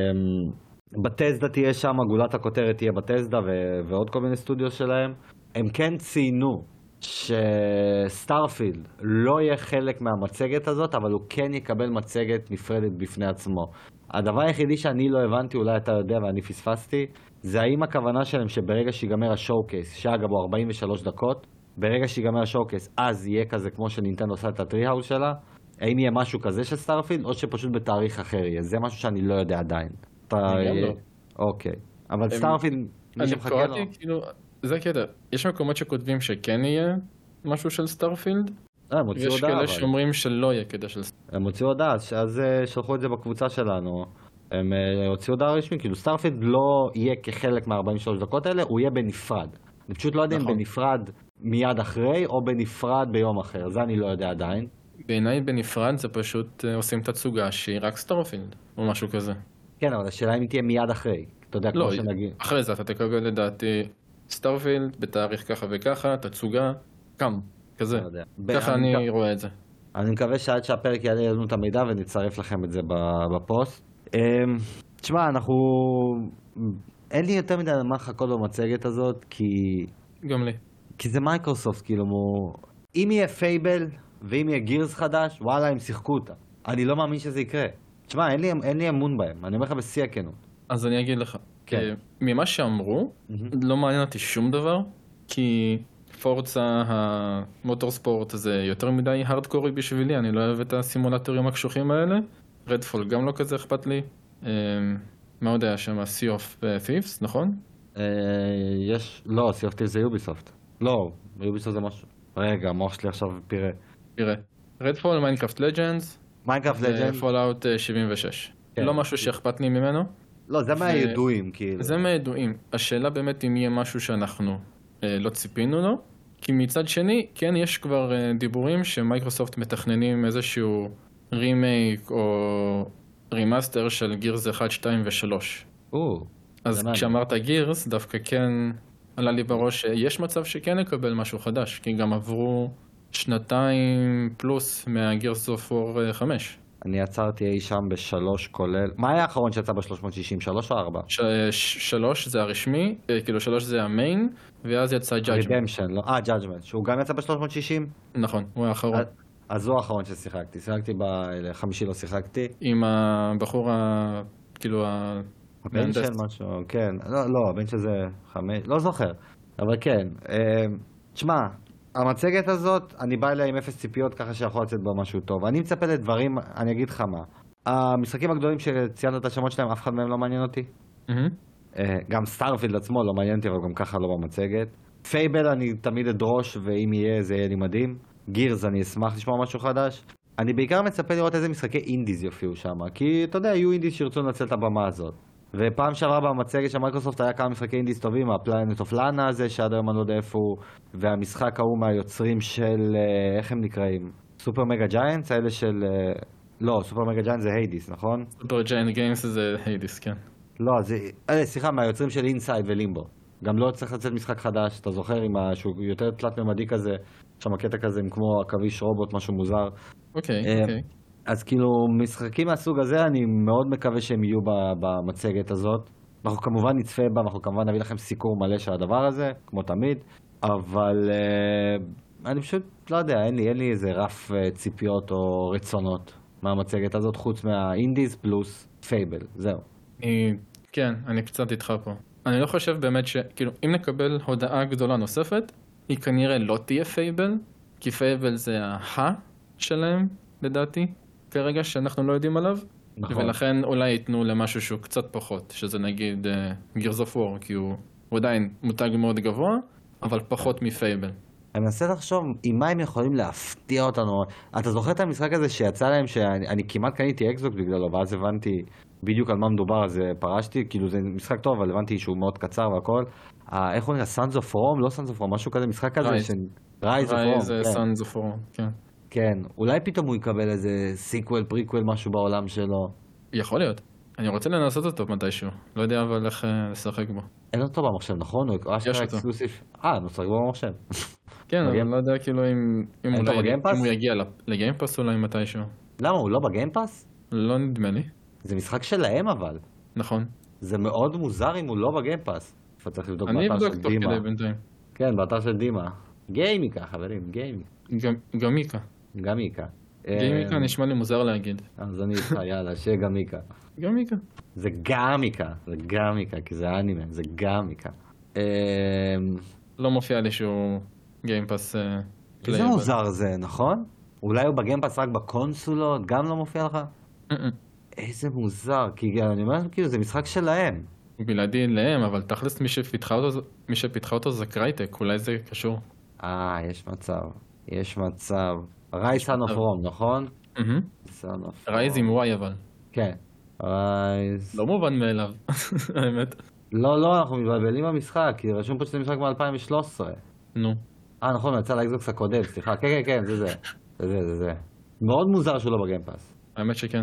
בת'סדה תהיה שם, גולת הכותרת תהיה בת'סדה ו- ועוד כל מיני סטודיו שלהם. הם כן ציינו שסטארפילד לא יהיה חלק מהמצגת הזאת, אבל הוא כן יקבל מצגת נפרדת בפני עצמו. הדבר היחידי שאני לא הבנתי, אולי אתה יודע ואני פספסתי, זה האם הכוונה שלהם שברגע שיגמר ה showcase, שאגב הוא 43 דקות, ברגע שיגמר showcase, אז יהיה כזה כמו שנינטנדו עושה את ה Treehouse שלה, האם יהיה משהו כזה של סטארפילד, או שפשוט בתאריך אחר יהיה? זה משהו שאני לא יודע עדיין. אתה... גם לא. אוקיי. אבל סטארפילד, מי שמחכה לו... כאילו, זה הקטע. יש מקומות שכותבים שכן יהיה משהו של סטארפילד, אה, הם הוציאו הודעה, כאלה אבל. שאומרים שלא יהיה קטע של הם הוציאו הודעה, אז- אה, שלחו את זה בקבוצה שלנו. הם אה, הוציאו הודעה רשמית, כאילו סטארפילד לא יהיה כחלק מה-43 דקות האלה, הוא יהיה בנפרד. אני פשוט לא יודע אם נכון. בנפרד מיד אחרי, או בנפרד ביום אחר, זה אני לא יודע עדיין. בעיניי בנפרד זה פשוט אה, עושים תצוגה שהיא רק סטארפילד, או משהו כזה. כן, אבל השאלה אם היא תהיה מיד אחרי. אתה יודע, לא, כמו שנגיד. אחרי זה אתה תקבל לדעתי סטארפילד בתאריך ככה וככה, תצוגה, קם, כזה. לא ככה אני אני רואה את זה. אני מקווה שעד שהפרק יעלה לנו את המידע ונצרף לכם את זה בפוסט. אמ, תשמע, אנחנו... אין לי יותר מדי מה לחכות במצגת הזאת, כי... גם לי. כי זה מייקרוסופט, כאילו. אם יהיה Fable ואם יהיה Gears חדש, וואלה, הם שיחקו אותה. אני לא מאמין שזה יקרה. תשמע, אין לי, אין לי אמון בהם, אני אומר לך בשיא הכנות. אז אני אגיד לך. כן. אה, ממה שאמרו, לא מעניין אותי שום דבר, כי Forza Motorsport זה יותר מדי הארדקורי בשבילי, אני לא אוהב את הסימולטורים הקשוחים האלה. Redfall גם לא כזה אכפת לי. אה, מה עוד היה שם? Sea of Thieves, נכון? אה, יש... לא, Sea of Thieves זה Ubisoft. לא, Ubisoft זה משהו. רגע, המוח שלי עכשיו פירה. תראה. Redfall, Minecraft Legends, Minecraft Legend? ו Fallout 76. כן. לא משהו שאכפת לי ממנו. לא, זה ו- מהידועים, כאילו. זה מהידועים. השאלה באמת אם יהיה משהו שאנחנו אה, לא ציפינו לו, כי מצד שני, כן יש כבר אה, דיבורים שמייקרוסופט מתכננים איזשהו רימייק או remaster של Gears 1, 2 ו-3. או, אז. כשאמרת Gears, דווקא כן עלה לי בראש שיש מצב שכן נקבל משהו חדש, כי גם עברו שנתיים פלוס מה Gears of War 5. אני עצרתי אי שם בשלוש כולל... מה היה האחרון שיצא ב-360? שלוש או ארבע? ש- ש- שלוש זה הרשמי, אה, כאילו שלוש זה ה main, ואז יצא Judgment. Redemption, לא? אה, Judgment, שהוא גם יצא ב-360? נכון, הוא האחרון. אז הוא האחרון ששיחקתי. שיחקתי בחמישי לא שיחקתי. עם הבחור ה... כאילו ה... הבן מהנדס. של משהו, כן. לא, לא, הבן של זה חמש, לא זוכר. אבל כן. אה, תשמע, המצגת הזאת, אני בא אליה עם אפס ציפיות ככה שיכול לצאת בה משהו טוב. אני מצפה לדברים, אני אגיד לך מה. המשחקים הגדולים שציינת את השמות שלהם, אף אחד מהם לא מעניין אותי. אה, גם Starfield עצמו לא מעניין אותי, אבל גם ככה לא במצגת. Fable אני תמיד אדרוש, ואם יהיה זה יהיה לי מדהים. Gears אני אשמח לשמוע משהו חדש. אני בעיקר מצפה לראות איזה משחקי indies יופיעו שם, כי אתה יודע, יהיו indies שירצו לנצל את הבמה הזאת. ופעם שעברה במצגת של מייקרוסופט היה כמה משחקי indies טובים, ה Planet of Lana הזה, שעד היום אני לא יודע איפה הוא, והמשחק ההוא מהיוצרים של, אה, איך הם נקראים? Super Mega Giants? האלה של... אה, לא, Super Mega Giants זה Hades, נכון? Supergiant Games זה Hades, כן. לא, זה... אה, סליחה, מהיוצרים של Inside ו Limbo. גם לא צריך לצאת משחק חדש, אתה זוכר, עם ה... שהוא יותר תלת-ממדי כזה, שם קטע כזה עם כמו עכביש רובוט, משהו מוזר. אוקיי, אה, אוקיי. אז כאילו, משחקים מהסוג הזה, אני מאוד מקווה שהם יהיו במצגת הזאת. אנחנו כמובן נצפה בה, אנחנו כמובן נביא לכם סיקור מלא של הדבר הזה, כמו תמיד, אבל אה, אני פשוט לא יודע, אין לי, אין לי איזה רף אה, ציפיות או רצונות מהמצגת הזאת, חוץ מה indies פלוס Fable, זהו. אני, כן, אני קצת איתך פה. אני לא חושב באמת ש... כאילו, אם נקבל הודעה גדולה נוספת, היא כנראה לא תהיה Fable, כי Fable זה ה שלהם, לדעתי, כרגע שאנחנו לא יודעים עליו. נכון. ולכן אולי ייתנו למשהו שהוא קצת פחות, שזה נגיד Gears of War, כי הוא, הוא עדיין מותג מאוד גבוה, אבל פחות מ Fable. אני מנסה לחשוב עם מה הם יכולים להפתיע אותנו. אתה זוכר את המשחק הזה שיצא להם שאני כמעט קניתי Xbox בגללו, ואז הבנתי בדיוק על מה מדובר, אז פרשתי, כאילו זה משחק טוב, אבל הבנתי שהוא מאוד קצר והכל. אה, איך הוא נראה? Sons of Rome? לא Sons of Rome, משהו כזה, משחק כזה. רייז. אוף רום. רייז סאנס אוף רום, כן. כן, אולי פתאום הוא יקבל איזה sequel, prequel, משהו בעולם שלו. יכול להיות. אני רוצה לנסות אותו מתישהו. לא יודע אבל איך אה, לשחק בו. אין אותו במחשב, נכון? הוא אשכרה exclusive. אה, נשחק בו במחשב. כן, אבל אני לא יודע כאילו אם... אם הוא יגיע ל Game Pass אולי מתישהו. למה, הוא לא ב Game Pass? לא נדמה לי. זה משחק שלהם אבל. נכון. זה מאוד מוזר אם הוא לא ב Game Pass. איפה צריך לבדוק באתר של דימה. אני אבדוק תוך כדי בינתיים. כן, באתר של דימה. גיימיקה, חברים, גיימיקה. גמיקה. גמיקה. גמיקה נשמע לי מוזר להגיד. אז אני איתך, יאללה, שיהיה גמיקה. גמיקה. זה גמיקה, זה גמיקה, כי זה אנימה, זה גמיקה. אמ, לא מופיע לי שהוא Game Pass playable. איזה מוזר זה, נכון? אולי הוא ב Game Pass רק בקונסולות, גם לא מופיע לך? איזה מוזר, כי אני אומר כאילו זה משחק שלהם. בלעדי להם, אבל תכלס מי שפיתחה אותו, מי שפיתחה אותו זה Crytek, אולי זה קשור. אה, יש מצב, יש מצב. Ryse Son of Rome, נכון? Ryse עם Y אבל. כן, Ryse... לא מובן מאליו, האמת. לא, לא, אנחנו מתבלבלים במשחק, כי רשום פה שזה משחק מ-2013. נו. אה, נכון, יצא ל Xbox הקודם, סליחה. כן, כן, כן, זה זה. זה זה, זה זה. מאוד מוזר שהוא לא ב Game Pass. האמת שכן.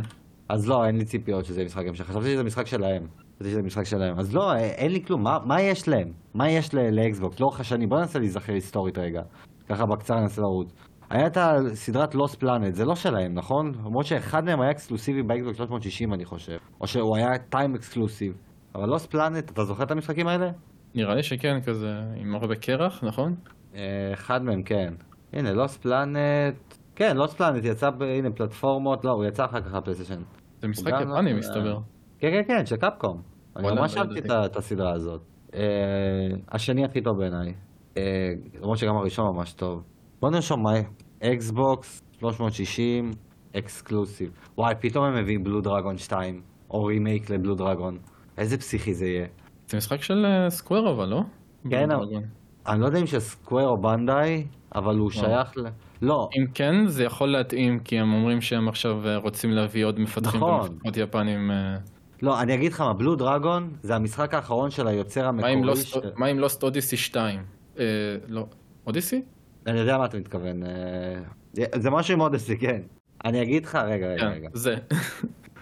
אז לא, אין לי ציפיות שזה משחק המשך. חשבתי שזה משחק שלהם. חשבתי שזה משחק שלהם. אז לא, אין לי כלום. מה, מה יש להם? מה יש ל Xbox? לאורך השנים? בוא ננסה להיזכר היסטורית רגע. ככה בקצר ננסה לרוץ. היה את הסדרת Lost Planet, זה לא שלהם, נכון? למרות שאחד מהם היה אקסקלוסיבי ב Xbox 360 אני חושב. או שהוא היה time exclusive. אבל Lost Planet, אתה זוכר את המשחקים האלה? נראה לי שכן, כזה עם הרבה קרח, נכון? אה, אחד מהם, כן. הנה, Lost Planet... כן, Lost Planet יצא, ב... הנה, פלטפורמות, לא, הוא יצא אחר כך ל PlayStation. זה משחק יפני מסתבר. כן, כן, כן, של Capcom. אני ממש אהבתי את הסדרה הזאת. אה, השני הכי טוב בעיניי. אה, למרות שגם הראשון ממש טוב. בוא נרשום מה Xbox 360 exclusive. וואי, פתאום הם מביאים Blue Dragon 2, או remake ל Blue Dragon. איזה פסיכי זה יהיה. זה משחק של Square אבל, לא? כן, אבל... אני לא יודע אם של Square או Bandai, אבל הוא לא. שייך ל... לא. אם כן, זה יכול להתאים, כי הם אומרים שהם עכשיו אה, רוצים להביא עוד מפתחים נכון. ומפתחות יפנים. אה. לא, אני אגיד לך מה, בלו דרגון זה המשחק האחרון של היוצר המקורי. מה עם לוסט אודיסי 2? לא, אודיסי? אני יודע מה אתה מתכוון. אה, זה משהו עם אודיסי, כן. אני אגיד לך, רגע, רגע, כן, רגע. זה.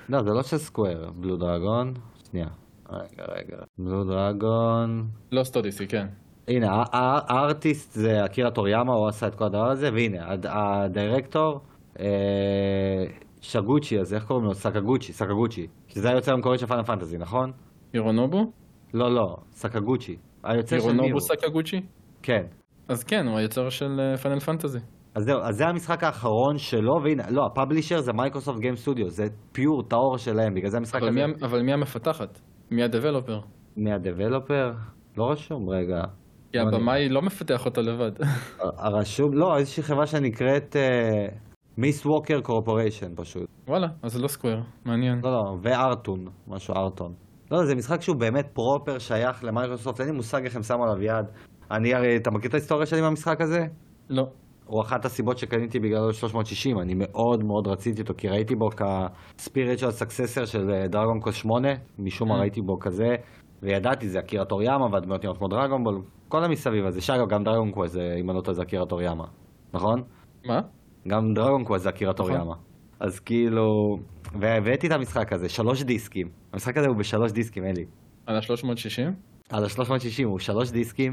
לא, זה לא של סקוויר, בלו דרגון. שנייה. רגע, רגע. בלו דרגון. לוסט אודיסי, כן. הנה, ה artist זה אקירה טוריאמה, הוא עשה את כל הדבר הזה, והנה, הדירקטור, אה, שגוצ'י, אז איך קוראים לו? סקגוצ'י, סקגוצ'י. שזה היוצר המקורי של Final Fantasy, נכון? אירונובו? לא, לא, סקגוצ'י. היוצר של מי הוא? אירונובו סקגוצ'י? כן. אז כן, הוא היוצר של Final אה, Fantasy. אז זהו, אז זה המשחק האחרון שלו, והנה, לא, ה publisher זה Microsoft Game Studio, זה pure, טהור שלהם, בגלל זה המשחק אבל הזה. מי, אבל מי המפתחת? מי ה developer? מי ה developer? לא רשום, רגע. כי הבמאי לא מפתח אותו לבד. הרשום, לא, איזושהי חברה שנקראת Mistwalker Corporation פשוט. וואלה, אז זה לא Square, מעניין. לא, לא, ו Artoon, משהו Artoon. לא, זה משחק שהוא באמת proper שייך למייקרוסופט, אין לי מושג איך הם שמו עליו יד. אני הרי, אתה מכיר את ההיסטוריה שלי מהמשחק הזה? לא. הוא אחת הסיבות שקניתי בגללו 360, אני מאוד מאוד רציתי אותו, כי ראיתי בו כ spiritual successor של Dragon Quest 8, משום מה אממ. ראיתי בו כזה, וידעתי, זה אקירה טוריאמה והדמויות נראות כמו Dragon Ball, כל המסביב הזה. שאגב, גם Dragon Quest זה, אם אני לא טועה, זה אקירה טוריאמה, נכון? מה? גם Dragon Quest זה אקירה טוריאמה. נכון. אז כאילו, והבאתי את המשחק הזה, שלוש דיסקים. המשחק הזה הוא בשלוש דיסקים, אלי. על ה-360? על ה-360, הוא שלוש דיסקים,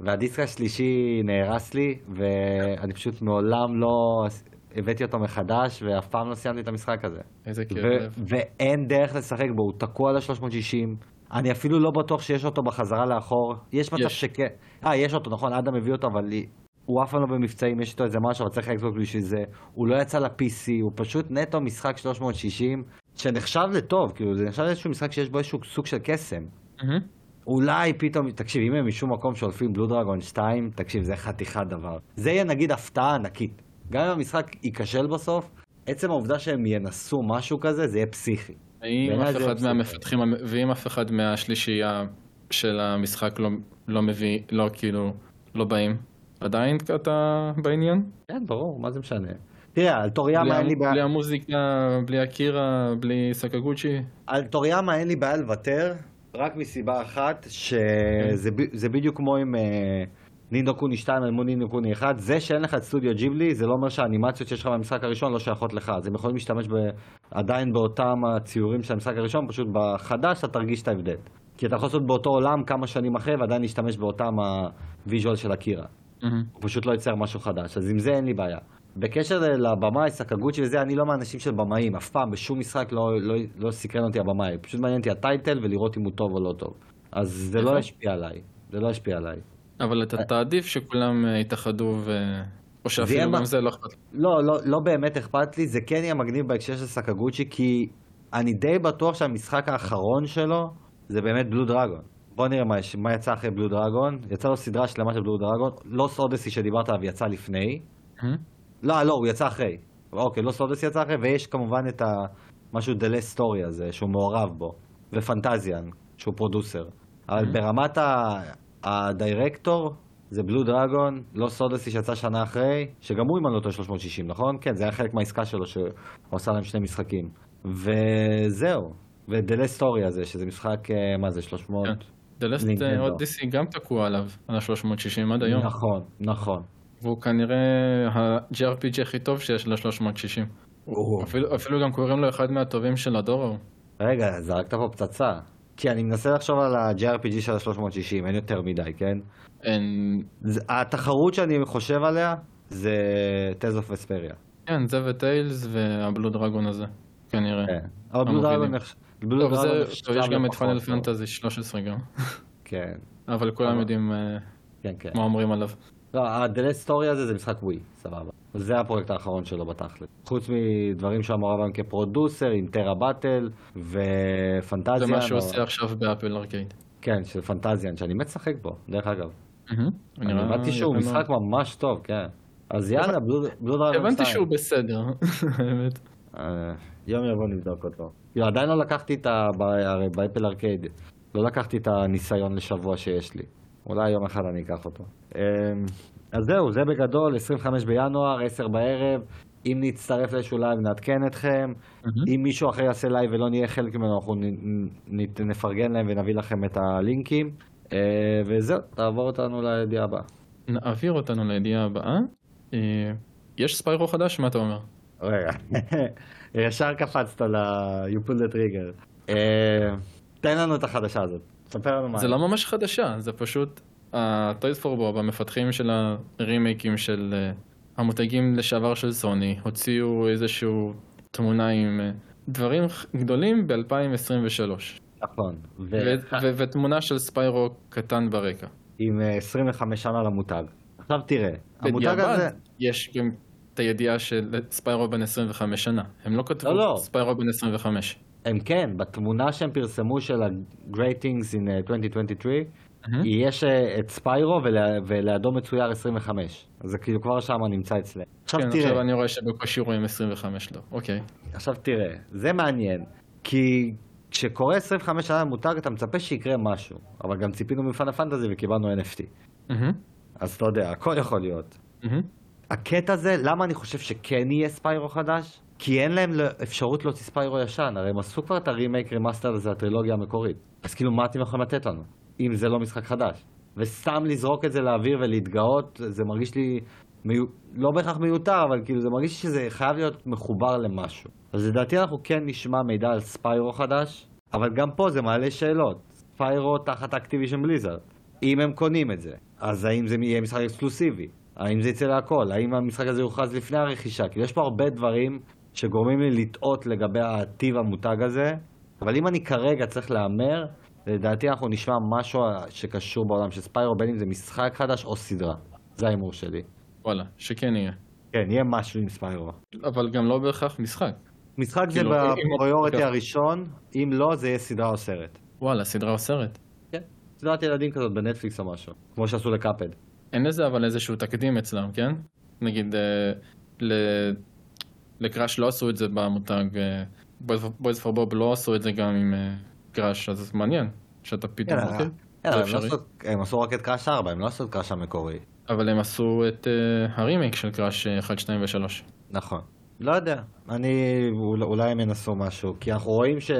והדיסק השלישי נהרס לי, ואני פשוט מעולם לא הבאתי אותו מחדש, ואף פעם לא סיימתי את המשחק הזה. איזה כיף. ואין דרך לשחק בו, הוא תקוע ל-360. אני אפילו לא בטוח שיש אותו בחזרה לאחור. יש מצב. שכן. אה, יש אותו, נכון, אדם הביא אותו, אבל לי- הוא אף פעם לא במבצעים, יש איתו איזה משהו, אבל צריך אקסבוק בשביל זה. הוא לא יצא ל-PC, הוא פשוט נטו משחק 360, שנחשב לטוב, כאילו, זה נחשב לאיזשהו משחק שיש בו איזשהו סוג של קסם. מהמם. אולי פתאום, תקשיב, אם הם משום מקום שולפים בלו דרגון 2, תקשיב, זה חתיכת דבר. זה יהיה נגיד הפתעה ענקית. גם אם המשחק ייכשל בסוף, עצם העובדה שהם ינסו משהו כזה, זה יהיה פסיכי. בעיניי אף אחד. מהמפתחים, המ- ואם אף אחד מהשלישייה של המשחק לא, לא מביא, לא כאילו, לא באים, עדיין אתה בעניין? כן, ברור, מה זה משנה. תראה, על טוריאמה אין לי בעיה... בלי המוזיקה, בלי אקירה, בלי סקגוצ'י? על טוריאמה אין לי בעיה לוותר, רק מסיבה אחת, שזה ב- זה בדיוק כמו עם אה, Ni no Kuni 2 אל מול Ni no Kuni 1, זה שאין לך את Studio Ghibli, זה לא אומר שהאנימציות שיש לך במשחק הראשון לא שייכות לך, אז הם יכולים להשתמש ב, עדיין באותם הציורים של המשחק הראשון, פשוט בחדש אתה תרגיש את ההבדל. כי אתה יכול לעשות באותו עולם כמה שנים אחרי ועדיין להשתמש באותם ה visual של. מהמם. הוא פשוט לא ייצר משהו חדש, אז עם זה אין לי בעיה. בקשר לבמאי, סקגוצ'י וזה, אני לא מהאנשים של במאים, אף פעם, בשום משחק לא, לא, לא סקרן אותי הבמאי, פשוט מעניין אותי ה title ולראות אם הוא טוב או לא טוב. אז זה לא נכון. ישפיע עליי, זה לא ישפיע עליי. אבל אתה תעדיף שכולם אה, יתאחדו ו... או שאפילו גם זה לא אכפת. לא, לא, לא באמת אכפת לי, זה כן יהיה מגניב בהקשר של סקגוצ'י, כי אני די בטוח שהמשחק האחרון שלו זה באמת בלו דרגון. בוא נראה מה, יש- מה יצא אחרי בלו דרגון. יצא לו סדרה שלמה של בלו דרגון, לוס אודסי שדיברת עליו יצא לפני. לא, לא, הוא יצא אחרי. אוקיי, לא סודס יצא אחרי, ויש כמובן את ה... משהו The Last Story הזה, שהוא מעורב בו, ו Fantasian, שהוא producer. אבל ברמת ה... הדירקטור, זה Blue Dragon, Lost Odyssey שיצא שנה אחרי, שגם הוא אם אני לא טועה 360, נכון? כן, זה היה חלק מהעסקה שלו, שהוא עשה להם שני משחקים. וזהו. ו The Last Story הזה, שזה משחק, אה, מה זה, 300? כן. Lost נינטנדו. Odyssey גם תקוע עליו, על ה-360 עד היום. נכון, נכון. והוא כנראה ה-JRPG הכי טוב שיש ל-360. אפילו, אפילו גם קוראים לו אחד מהטובים של הדור ההוא. רגע, זרקת פה פצצה. כי אני מנסה לחשוב על ה-JRPG של ה-360, אין יותר מדי, כן? אין... התחרות שאני חושב עליה זה טז אוף אספריה. כן, זה וטיילס והבלו דרגון הזה, כנראה. כן. אבל בלו. דרגון נחש- בלו טוב, זה, נחשב טוב, יש גם את פאנל. פנטזי 13 גם, כן, אבל כולם יודעים אה, כן, כן. מה אומרים עליו. לא, ה The Last Story הזה זה משחק ווי, סבבה. זה הפרויקט האחרון שלו בתכלס. חוץ מדברים שהוא מעורב בהם כ producer, עם Terra Battle ו Fantasian. זה מה שהוא עושה עכשיו ב Apple Arcade. כן, של Fantasian, שאני מת לשחק בו, דרך אגב. אני הבנתי שהוא משחק. ממש טוב, כן. אז יאללה, Blue Dragon 2. הבנתי שהוא בסדר, האמת. אה, יום יבוא נבדוק אותו. כאילו, עדיין לא לקחתי את ה... הרי ב Apple Arcade, לא לקחתי את הניסיון לשבוע שיש לי. אולי יום אחד אני אקח אותו. אמ, אז זהו, זה בגדול, 25 בינואר, 10 בערב. אם נצטרף לאיזשהו live נעדכן אתכם. אם מישהו אחר יעשה live ולא נהיה חלק ממנו, אנחנו נפרגן להם ונביא לכם את הלינקים. אה, וזהו, תעבור אותנו לידיעה הבאה. נעביר אותנו לידיעה הבאה. אה, יש Spyro חדש? מה אתה אומר? רגע, ישר קפצת ל... you pull the trigger. אה, תן לנו את החדשה הזאת, ספר לנו מה. זה לא ממש חדשה, זה פשוט ה-Toys for Bob, המפתחים של הרימייקים של אה, המותגים לשעבר של סוני, הוציאו איזשהו תמונה עם אה, דברים גדולים ב-2023. נכון. ו- ותמונה של ספיירו קטן ברקע. עם אה, 25 שנה למותג. עכשיו תראה, המותג הזה... יש גם את הידיעה של ספיירו בן 25 שנה. הם לא כתבו לא, לא. ספיירו בן 25. הם כן, בתמונה שהם פרסמו של ה-Great Things in אה, 2023, יש אה, את ספיירו ולה- ולידו מצויר 25. אז זה כאילו כבר שם נמצא אצלם. עכשיו כן, תראה. עכשיו אני רואה שבקושי רואים 25 לא. אוקיי. עכשיו תראה, זה מעניין, כי כשקורה 25 שנה למותג אתה מצפה שיקרה משהו, אבל גם ציפינו מפאנל פנטזי וקיבלנו NFT. מהמם, אז אתה יודע, הכל יכול להיות. מהמם. הקטע הזה, למה אני חושב שכן יהיה Spyro חדש? כי אין להם אפשרות להוציא Spyro ישן, הרי הם עשו כבר את ה remake remaster הזה, הטרילוגיה המקורית. אז כאילו, מה אתם יכולים לתת לנו, אם זה לא משחק חדש? וסתם לזרוק את זה לאוויר ולהתגאות, זה מרגיש לי, מיו... לא בהכרח מיותר, אבל כאילו זה מרגיש שזה חייב להיות מחובר למשהו. אז לדעתי אנחנו כן נשמע מידע על Spyro חדש, אבל גם פה זה מעלה שאלות. Spyro תחת Activision Blizzard. אם הם קונים את זה, אז האם זה יהיה משחק אקסקלוסיבי? האם זה יצא להכל? האם המשחק הזה יוכרז לפני הרכישה? כי יש פה הרבה דברים שגורמים לי לטעות לגבי הטיב המותג הזה, אבל אם אני כרגע צריך להמר, לדעתי אנחנו נשמע משהו שקשור בעולם של ספיירו, בין אם זה משחק חדש או סדרה. זה ההימור שלי. וואלה, שכן יהיה. כן, יהיה משהו עם ספיירו. אבל גם לא בהכרח משחק. משחק זה כאילו, בפריוריטי אם- הראשון, אם לא, זה יהיה סדרה או סרט. וואלה, סדרה או סרט. כן. סדרת ילדים כזאת בנטפליקס או משהו. כמו שעשו ל Cuphead. אין לזה אבל איזשהו תקדים אצלם, כן? נגיד, אה, ל Crash לא עשו את זה במותג, ב Toys for Bob לא עשו את זה גם עם אה, Crash, אז מעניין, שאתה פתאום זה הם לא. עשו- הם עשו רק את Crash 4, הם לא עשו את Crash המקורי. אבל הם עשו את אה, הרימייק של Crash אה, 1, 2 ו-3. נכון. לא יודע. אני... אול- אולי הם ינסו משהו. כי אנחנו רואים ש...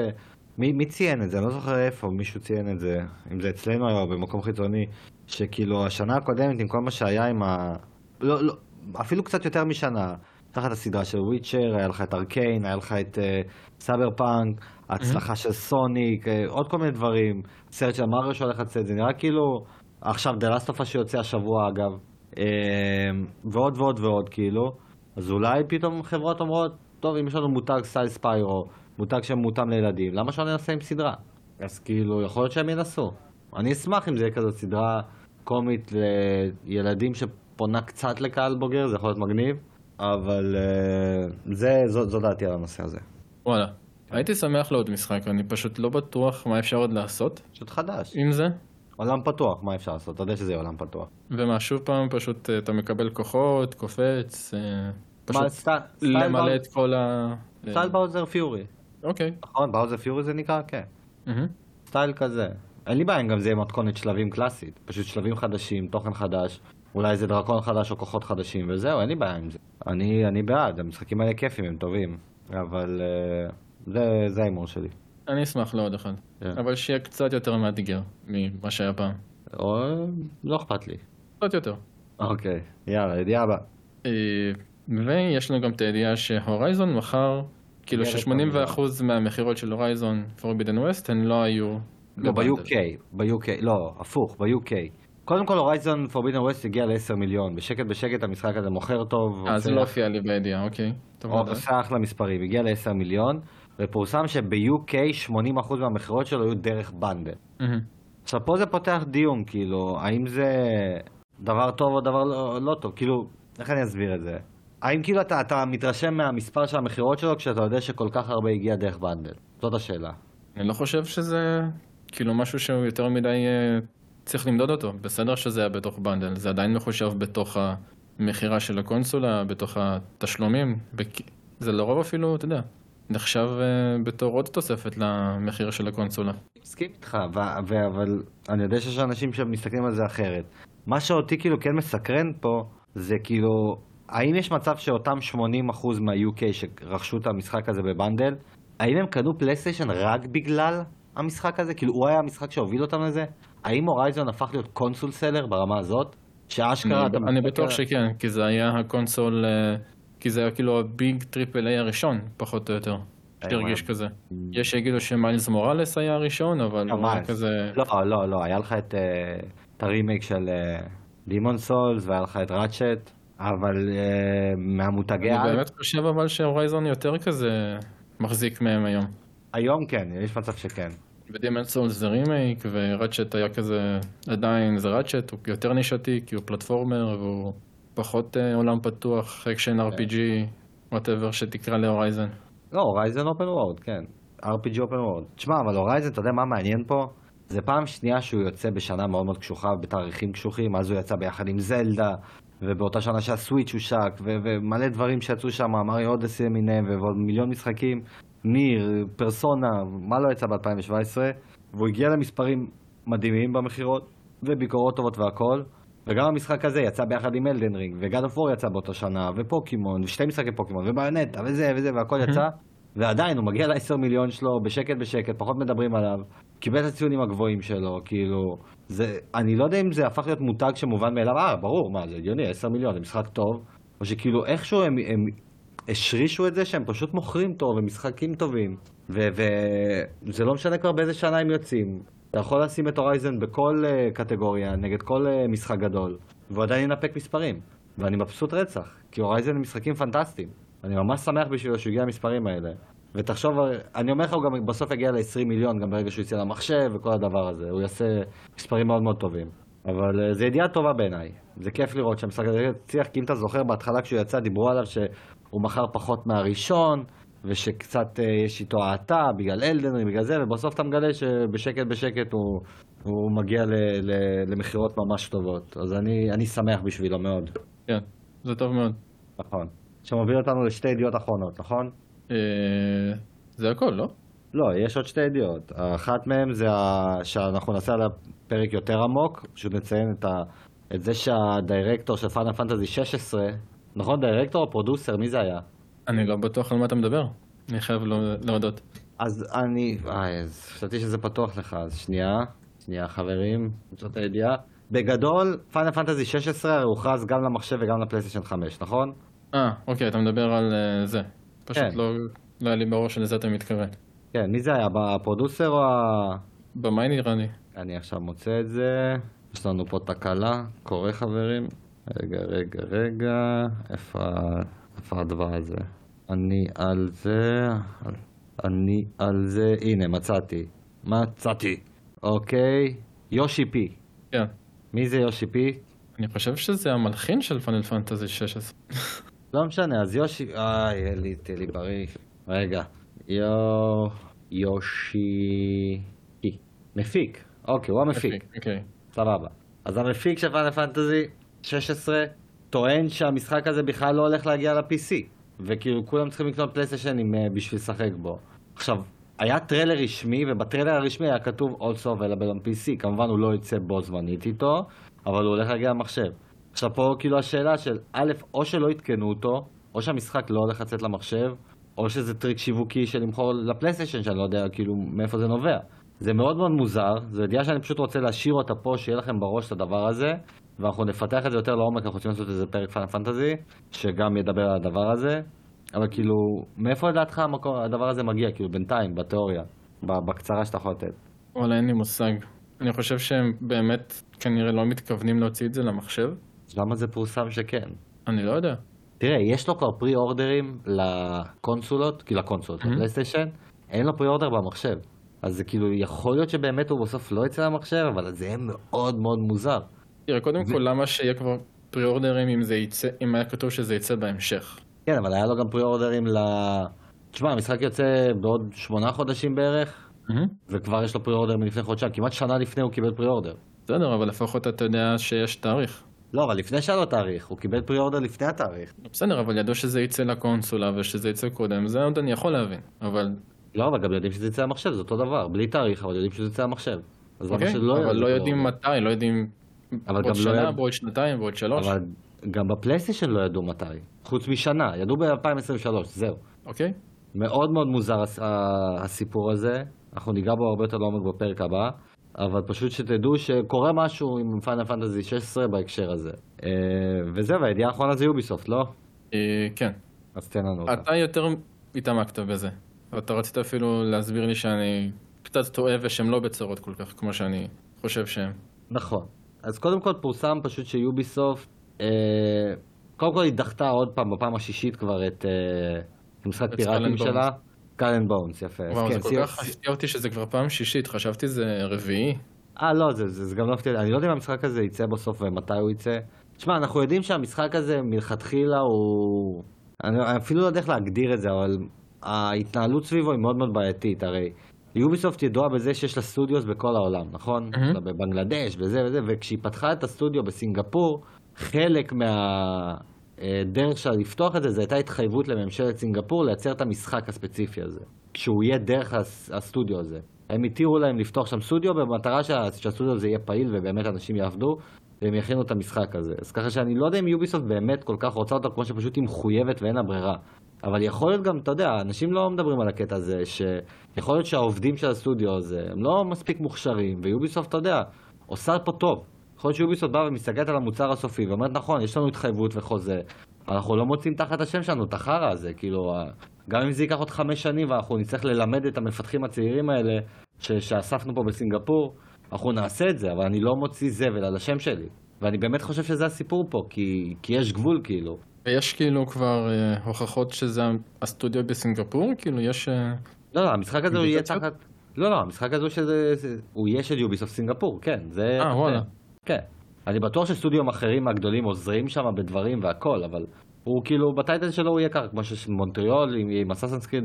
מי, מי ציין את זה? אני לא זוכר איפה מישהו ציין את זה. אם זה אצלנו היה או במקום חיצוני. שכאילו השנה הקודמת עם כל מה שהיה עם ה... לא, לא, אפילו קצת יותר משנה. תחת הסדרה של Witcher, היה לך את Arcane, היה לך את סאבר פאנק, ההצלחה של Sonic, אה, עוד כל מיני דברים. סרט של Mario שהולך לצאת, זה נראה כאילו... עכשיו The Last of Us שיוצא השבוע אגב. Uh, ועוד ועוד ועוד כאילו. אז אולי פתאום חברות אומרות, טוב, אם יש לנו מותג סטייל ספיירו, מותג שמותאם לילדים, למה שלא ננסה עם סדרה? אז כאילו, יכול להיות שהם ינסו. אני אשמח אם זה יהיה כזאת סדרה קומית לילדים שפונה קצת לקהל בוגר, זה יכול להיות מגניב, אבל uh, זה, זו, זו דעתי על הנושא הזה. וואלה. הייתי שמח לעוד משחק, אני פשוט לא בטוח מה אפשר עוד לעשות פשוט חדש. עם זה. עולם פתוח, מה אפשר לעשות? אתה יודע שזה יהיה עולם פתוח. ומה, שוב פעם, פשוט אה, אתה מקבל כוחות, קופץ, אה, פשוט מה, סטייל למלא את כל ה... סטייל Bowser's Fury. אוקיי. נכון, Bowser's Fury זה נקרא? כן. סטייל כזה. אין לי בעיה אם גם זה יהיה מתכונת שלבים קלאסית. פשוט שלבים חדשים, תוכן חדש, אולי איזה דרקון חדש או כוחות חדשים, וזהו, אין לי בעיה עם זה. אני, אני בעד, המשחקים האלה כיפים, הם טובים. אבל אה, זה, זה ההימור שלי. אני אשמח לעוד אחד. כן. אבל שיהיה קצת יותר מאתגר ממה שהיה פעם. או לא אכפת לי. קצת יותר. אוקיי, יאללה, ידיעה הבאה. אה, ויש לנו גם את הידיעה שהורייזון מכר, כאילו יאללה, ש-80% מהמכירות של הורייזון פורבידן ווסט הן לא היו לא. ב-UK, ב-UK, לא, הפוך, ב-UK. קודם כל, הורייזון פורבידן ווסט הגיע ל-10 מיליון. בשקט בשקט המשחק הזה מוכר טוב. אה, זה לא הופיע לי בידיעה, אוקיי. הוא. עושה אחלה מספרים, הגיע ל-10 מיליון, ופורסם שב-UK 80% מהמכירות שלו היו דרך bundle. עכשיו פה זה פותח דיון, כאילו, האם זה דבר טוב או דבר לא, לא טוב, כאילו, איך אני אסביר את זה? האם כאילו אתה, אתה מתרשם מהמספר של המכירות שלו כשאתה יודע שכל כך הרבה הגיע דרך bundle? זאת השאלה. אני לא חושב שזה כאילו משהו שהוא יותר מדי אה, צריך למדוד אותו. בסדר שזה היה בתוך bundle, זה עדיין מחושב בתוך המכירה של הקונסולה, בתוך התשלומים. בק... זה לרוב אפילו, אתה יודע, נחשב אה, בתור עוד תוספת למחיר של הקונסולה. מסכים איתך, אבל אני יודע שיש אנשים שמסתכלים על זה אחרת. מה שאותי כאילו כן מסקרן פה, זה כאילו, האם יש מצב שאותם 80% מה-UK שרכשו את המשחק הזה בבנדל, האם הם קנו פלייסטיישן רק בגלל המשחק הזה? כאילו, הוא היה המשחק שהוביל אותם לזה? האם Horizon הפך להיות console seller ברמה הזאת? שאשכרה אתה... אני, בטוח שכן, כי זה היה ה console, אה, כי זה היה כאילו ה big triple A הראשון, פחות או יותר. שהרגיש כזה. יש שיגידו ש Miles Morales היה הראשון, אבל הוא היה. כזה... לא, לא, לא, היה לך את, אה, הרימייק של Demon's Souls, והיה לך את Ratchet, אבל אה, מהמותגי אני באמת חושב אבל ש Horizon יותר כזה מחזיק מהם היום. היום כן, יש מצב שכן. ו Demon's Souls זה remake, ו Ratchet היה כזה, עדיין זה Ratchet, הוא יותר נישתי, כי הוא platformer, והוא פחות אה, עולם פתוח, אקשן RPG, whatever שתקרא ל Horizon. לא, Horizon open world, כן. RPG open world. תשמע, אבל Horizon, אתה יודע מה מעניין פה? זה פעם שנייה שהוא יוצא בשנה מאוד מאוד קשוחה, בתאריכים קשוחים, אז הוא יצא ביחד עם זלדה, ובאותה שנה שה Switch הושק, ומלא דברים שיצאו שם, Mario Odyssey למיניהם, ועוד מיליון משחקים, Nier, Persona, מה לא יצא ב-2017, והוא הגיע למספרים מדהימים במכירות, וביקורות טובות והכל. וגם המשחק הזה יצא ביחד עם Elden Ring, ו God of War יצא באותה שנה, ופוקימון, ושתי משחקי פוקימון, ו Bayonetta, וזה וזה, והכל יצא, ועדיין הוא מגיע ל-10 מיליון שלו בשקט בשקט, פחות מדברים עליו, קיבל את הציונים הגבוהים שלו, כאילו, זה, אני לא יודע אם זה הפך להיות מותג שמובן מאליו, אה, ברור, מה, זה הגיוני, 10 מיליון, זה משחק טוב, או שכאילו איכשהו הם, הם השרישו את זה שהם פשוט מוכרים טוב, ומשחקים טובים, וזה לא משנה כבר באיזה שנה הם יוצאים. אתה יכול לשים את הורייזן בכל uh, קטגוריה, נגד כל uh, משחק גדול, והוא עדיין ינפק מספרים. ואני מבסוט רצח, כי הורייזן הם משחקים פנטסטיים. אני ממש שמח בשבילו שהוא הגיע למספרים האלה. ותחשוב, אני אומר לך, הוא גם בסוף יגיע ל-20 מיליון, גם ברגע שהוא יצא למחשב וכל הדבר הזה. הוא יעשה מספרים מאוד מאוד טובים. אבל uh, זו ידיעה טובה בעיניי. זה כיף לראות שהמשחק הזה הצליח, כי אם אתה זוכר, בהתחלה כשהוא יצא, דיברו עליו שהוא מכר פחות מהראשון, ושקצת uh, יש איתו האטה בגלל אלדנרי, בגלל זה, ובסוף אתה מגלה שבשקט בשקט הוא, הוא מגיע ל, ל, למכירות ממש טובות. אז אני, אני שמח בשבילו מאוד. כן, זה טוב מאוד. נכון. שמוביל אותנו לשתי ידיעות אחרונות, נכון? אה, זה הכל, לא? לא, יש עוד שתי ידיעות. אחת מהן זה ה... שאנחנו נעשה על הפרק יותר עמוק, פשוט נציין את, ה... את זה שהדירקטור של פאנל פנטזי 16, נכון? דירקטור או פרודוסר? מי זה היה? אני לא בטוח על מה אתה מדבר. אני חייב לא- להודות. אז אני... אה, אז חשבתי שזה פתוח לך, אז שנייה. שנייה חברים, זאת הידיעה. בגדול, פאנל פנטזי 16 הוכרז גם למחשב וגם לפלייסטיישן 5, נכון? אה, אוקיי, אתה מדבר על uh, זה. פשוט כן. לא, לא היה לי בראש שלזה אתה מתכוון. כן, מי זה היה? בפרודוסר או ה... במאי נראה לי. אני עכשיו מוצא את זה. יש לנו פה תקלה. קורה חברים? רגע, רגע, רגע. איפה, איפה הדבר הזה? אני על זה... אני על זה... הנה, מצאתי. מצאתי. אוקיי. יושי פי. כן. מי זה יושי פי? אני חושב שזה המלחין של פאנל פנטזי 16. לא משנה, אז יושי... איי, אלי, תהיה לי בריא. רגע. יו... יושי... מפיק. אוקיי, הוא המפיק. מפיק, אוקיי. סבבה. אז המפיק של Final Fantasy 16 טוען שהמשחק הזה בכלל לא הולך להגיע ל-PC. וכאילו כולם צריכים לקנות פלייסטיישנים אה, בשביל לשחק בו. עכשיו, היה טריילר רשמי, ובטריילר הרשמי היה כתוב Also available on PC. כמובן הוא לא יצא בו זמנית איתו, אבל הוא הולך להגיע למחשב. עכשיו פה כאילו השאלה של א', או שלא עדכנו אותו, או שהמשחק לא הולך לצאת למחשב, או שזה טריק שיווקי של למכור ל PlayStation, שאני לא יודע כאילו מאיפה זה נובע. זה מאוד מאוד מוזר, זו ידיעה שאני פשוט רוצה להשאיר אותה פה, שיהיה לכם בראש את הדבר הזה, ואנחנו נפתח את זה יותר לעומק, אנחנו רוצים לעשות איזה פרק Final Fantasy, שגם ידבר על הדבר הזה, אבל כאילו, מאיפה לדעתך הדבר הזה מגיע, כאילו בינתיים, בתיאוריה, בקצרה שאתה יכול לתת? וואלה, אין לי מושג. אני חושב שהם באמת כנראה לא מתכוונים להוציא את זה למחשב. למה זה פורסם שכן? אני לא יודע. תראה, יש לו כבר פרי אורדרים לקונסולות, כאילו לקונסולות, mm-hmm. לפלייסטיישן, אין לו פרי אורדר במחשב. אז זה כאילו, יכול להיות שבאמת הוא בסוף לא יצא למחשב, אבל זה יהיה מאוד מאוד מוזר. תראה, קודם ו... כל, למה שיהיה כבר פרי אורדרים אם, יצא, אם היה כתוב שזה יצא בהמשך? כן, אבל היה לו גם פרי אורדרים ל... תשמע, המשחק יוצא בעוד שמונה חודשים בערך, mm-hmm. וכבר יש לו פרי אורדר מלפני חודשיים, כמעט שנה לפני הוא קיבל פרי אורדר. בסדר, אבל לפחות אתה יודע שיש תאריך. לא, אבל לפני שהיה לו תאריך, הוא קיבל פרי אורדר לפני התאריך. בסדר, אבל ידעו שזה יצא לקונסולה ושזה יצא קודם, זה עוד אני יכול להבין, אבל... לא, אבל גם יודעים שזה יצא למחשב, זה אותו דבר, בלי תאריך, אבל יודעים שזה יצא למחשב. אז אוקיי, שלא אבל לא יודעים מתי, לא יודעים... אבל בעוד שנה, לא בעוד שנתיים, בעוד שלוש. אבל גם בפלייסטיישן לא ידעו מתי, חוץ משנה, ידעו ב-2023, זהו. אוקיי. מאוד מאוד מוזר הסיפור הזה, אנחנו ניגע בו הרבה יותר לעומק בפרק הבא. אבל פשוט שתדעו שקורה משהו עם פיינל פנטזי 16 בהקשר הזה. אה, וזהו, והידיעה האחרונה זה יוביסופט, לא? אה, כן. אז תן לנו אותה. אתה יותר התעמקת בזה. אתה רצית אפילו להסביר לי שאני קצת טועה ושהם לא בצרות כל כך, כמו שאני חושב שהם. נכון. אז קודם כל פורסם פשוט שיוביסופט, אה, קודם כל היא דחתה עוד פעם, בפעם השישית כבר את המשחק פיראטים שלה. and Bones, יפה. וואו, כן, זה כל כך הפתיע אותי שזה כבר פעם שישית, חשבתי זה רביעי. אה, לא, זה, זה, זה גם לא הפתיע, אני לא יודע אם המשחק הזה יצא בסוף ומתי הוא יצא. תשמע, אנחנו יודעים שהמשחק הזה מלכתחילה הוא... אני אפילו לא יודע איך להגדיר את זה, אבל ההתנהלות סביבו היא מאוד מאוד בעייתית, הרי Ubisoft ידועה בזה שיש לה studios בכל העולם, נכון? Mm-hmm. בבנגלדש, וזה וזה, וכשהיא פתחה את הסטודיו בסינגפור, חלק מה... אה, שלה לפתוח את זה, זו הייתה התחייבות לממשלת סינגפור לייצר את המשחק הספציפי הזה. כשהוא יהיה דרך הסטודיו הזה. הם התירו להם לפתוח שם סטודיו במטרה שהסטודיו הזה יהיה פעיל ובאמת אנשים יעבדו והם יכינו את המשחק הזה. אז ככה שאני לא יודע אם יוביסופט באמת כל כך רוצה אותו כמו שפשוט היא מחויבת ואין לה ברירה. אבל יכול להיות גם, אתה יודע, אנשים לא מדברים על הקטע הזה, שיכול להיות שהעובדים של הסטודיו הזה הם לא מספיק מוכשרים, ויוביסופט, אתה יודע, עושה פה טוב. יכול להיות שיוביסופט באה ומסתכלת על המוצר הסופי ואומרת נכון, יש לנו התחייבות וחוזה, אנחנו לא מוצאים תחת השם שלנו את החרא הזה, כאילו, גם אם זה ייקח עוד חמש שנים ואנחנו נצטרך ללמד את המפתחים הצעירים האלה ש- שאספנו פה בסינגפור, אנחנו נעשה את זה, אבל אני לא מוציא זבל על השם שלי. ואני באמת חושב שזה הסיפור פה, כי, כי יש גבול כאילו. ויש כאילו כבר אה, הוכחות שזה הסטודיו בסינגפור? כאילו יש... אה, לא, לא, המשחק הזה הוא יהיה? תחת... לא, לא, המשחק הזה הוא שזה... זה- הוא יהיה של יוביסופט סינגפור, כן. זה... אה, וואלה. כן. אני בטוח שסטודיו אחרים הגדולים עוזרים שם בדברים והכל, אבל הוא כאילו, בטייטל שלו הוא יהיה ככה, כמו שמונטריאול עם, עם אסאסנס קריד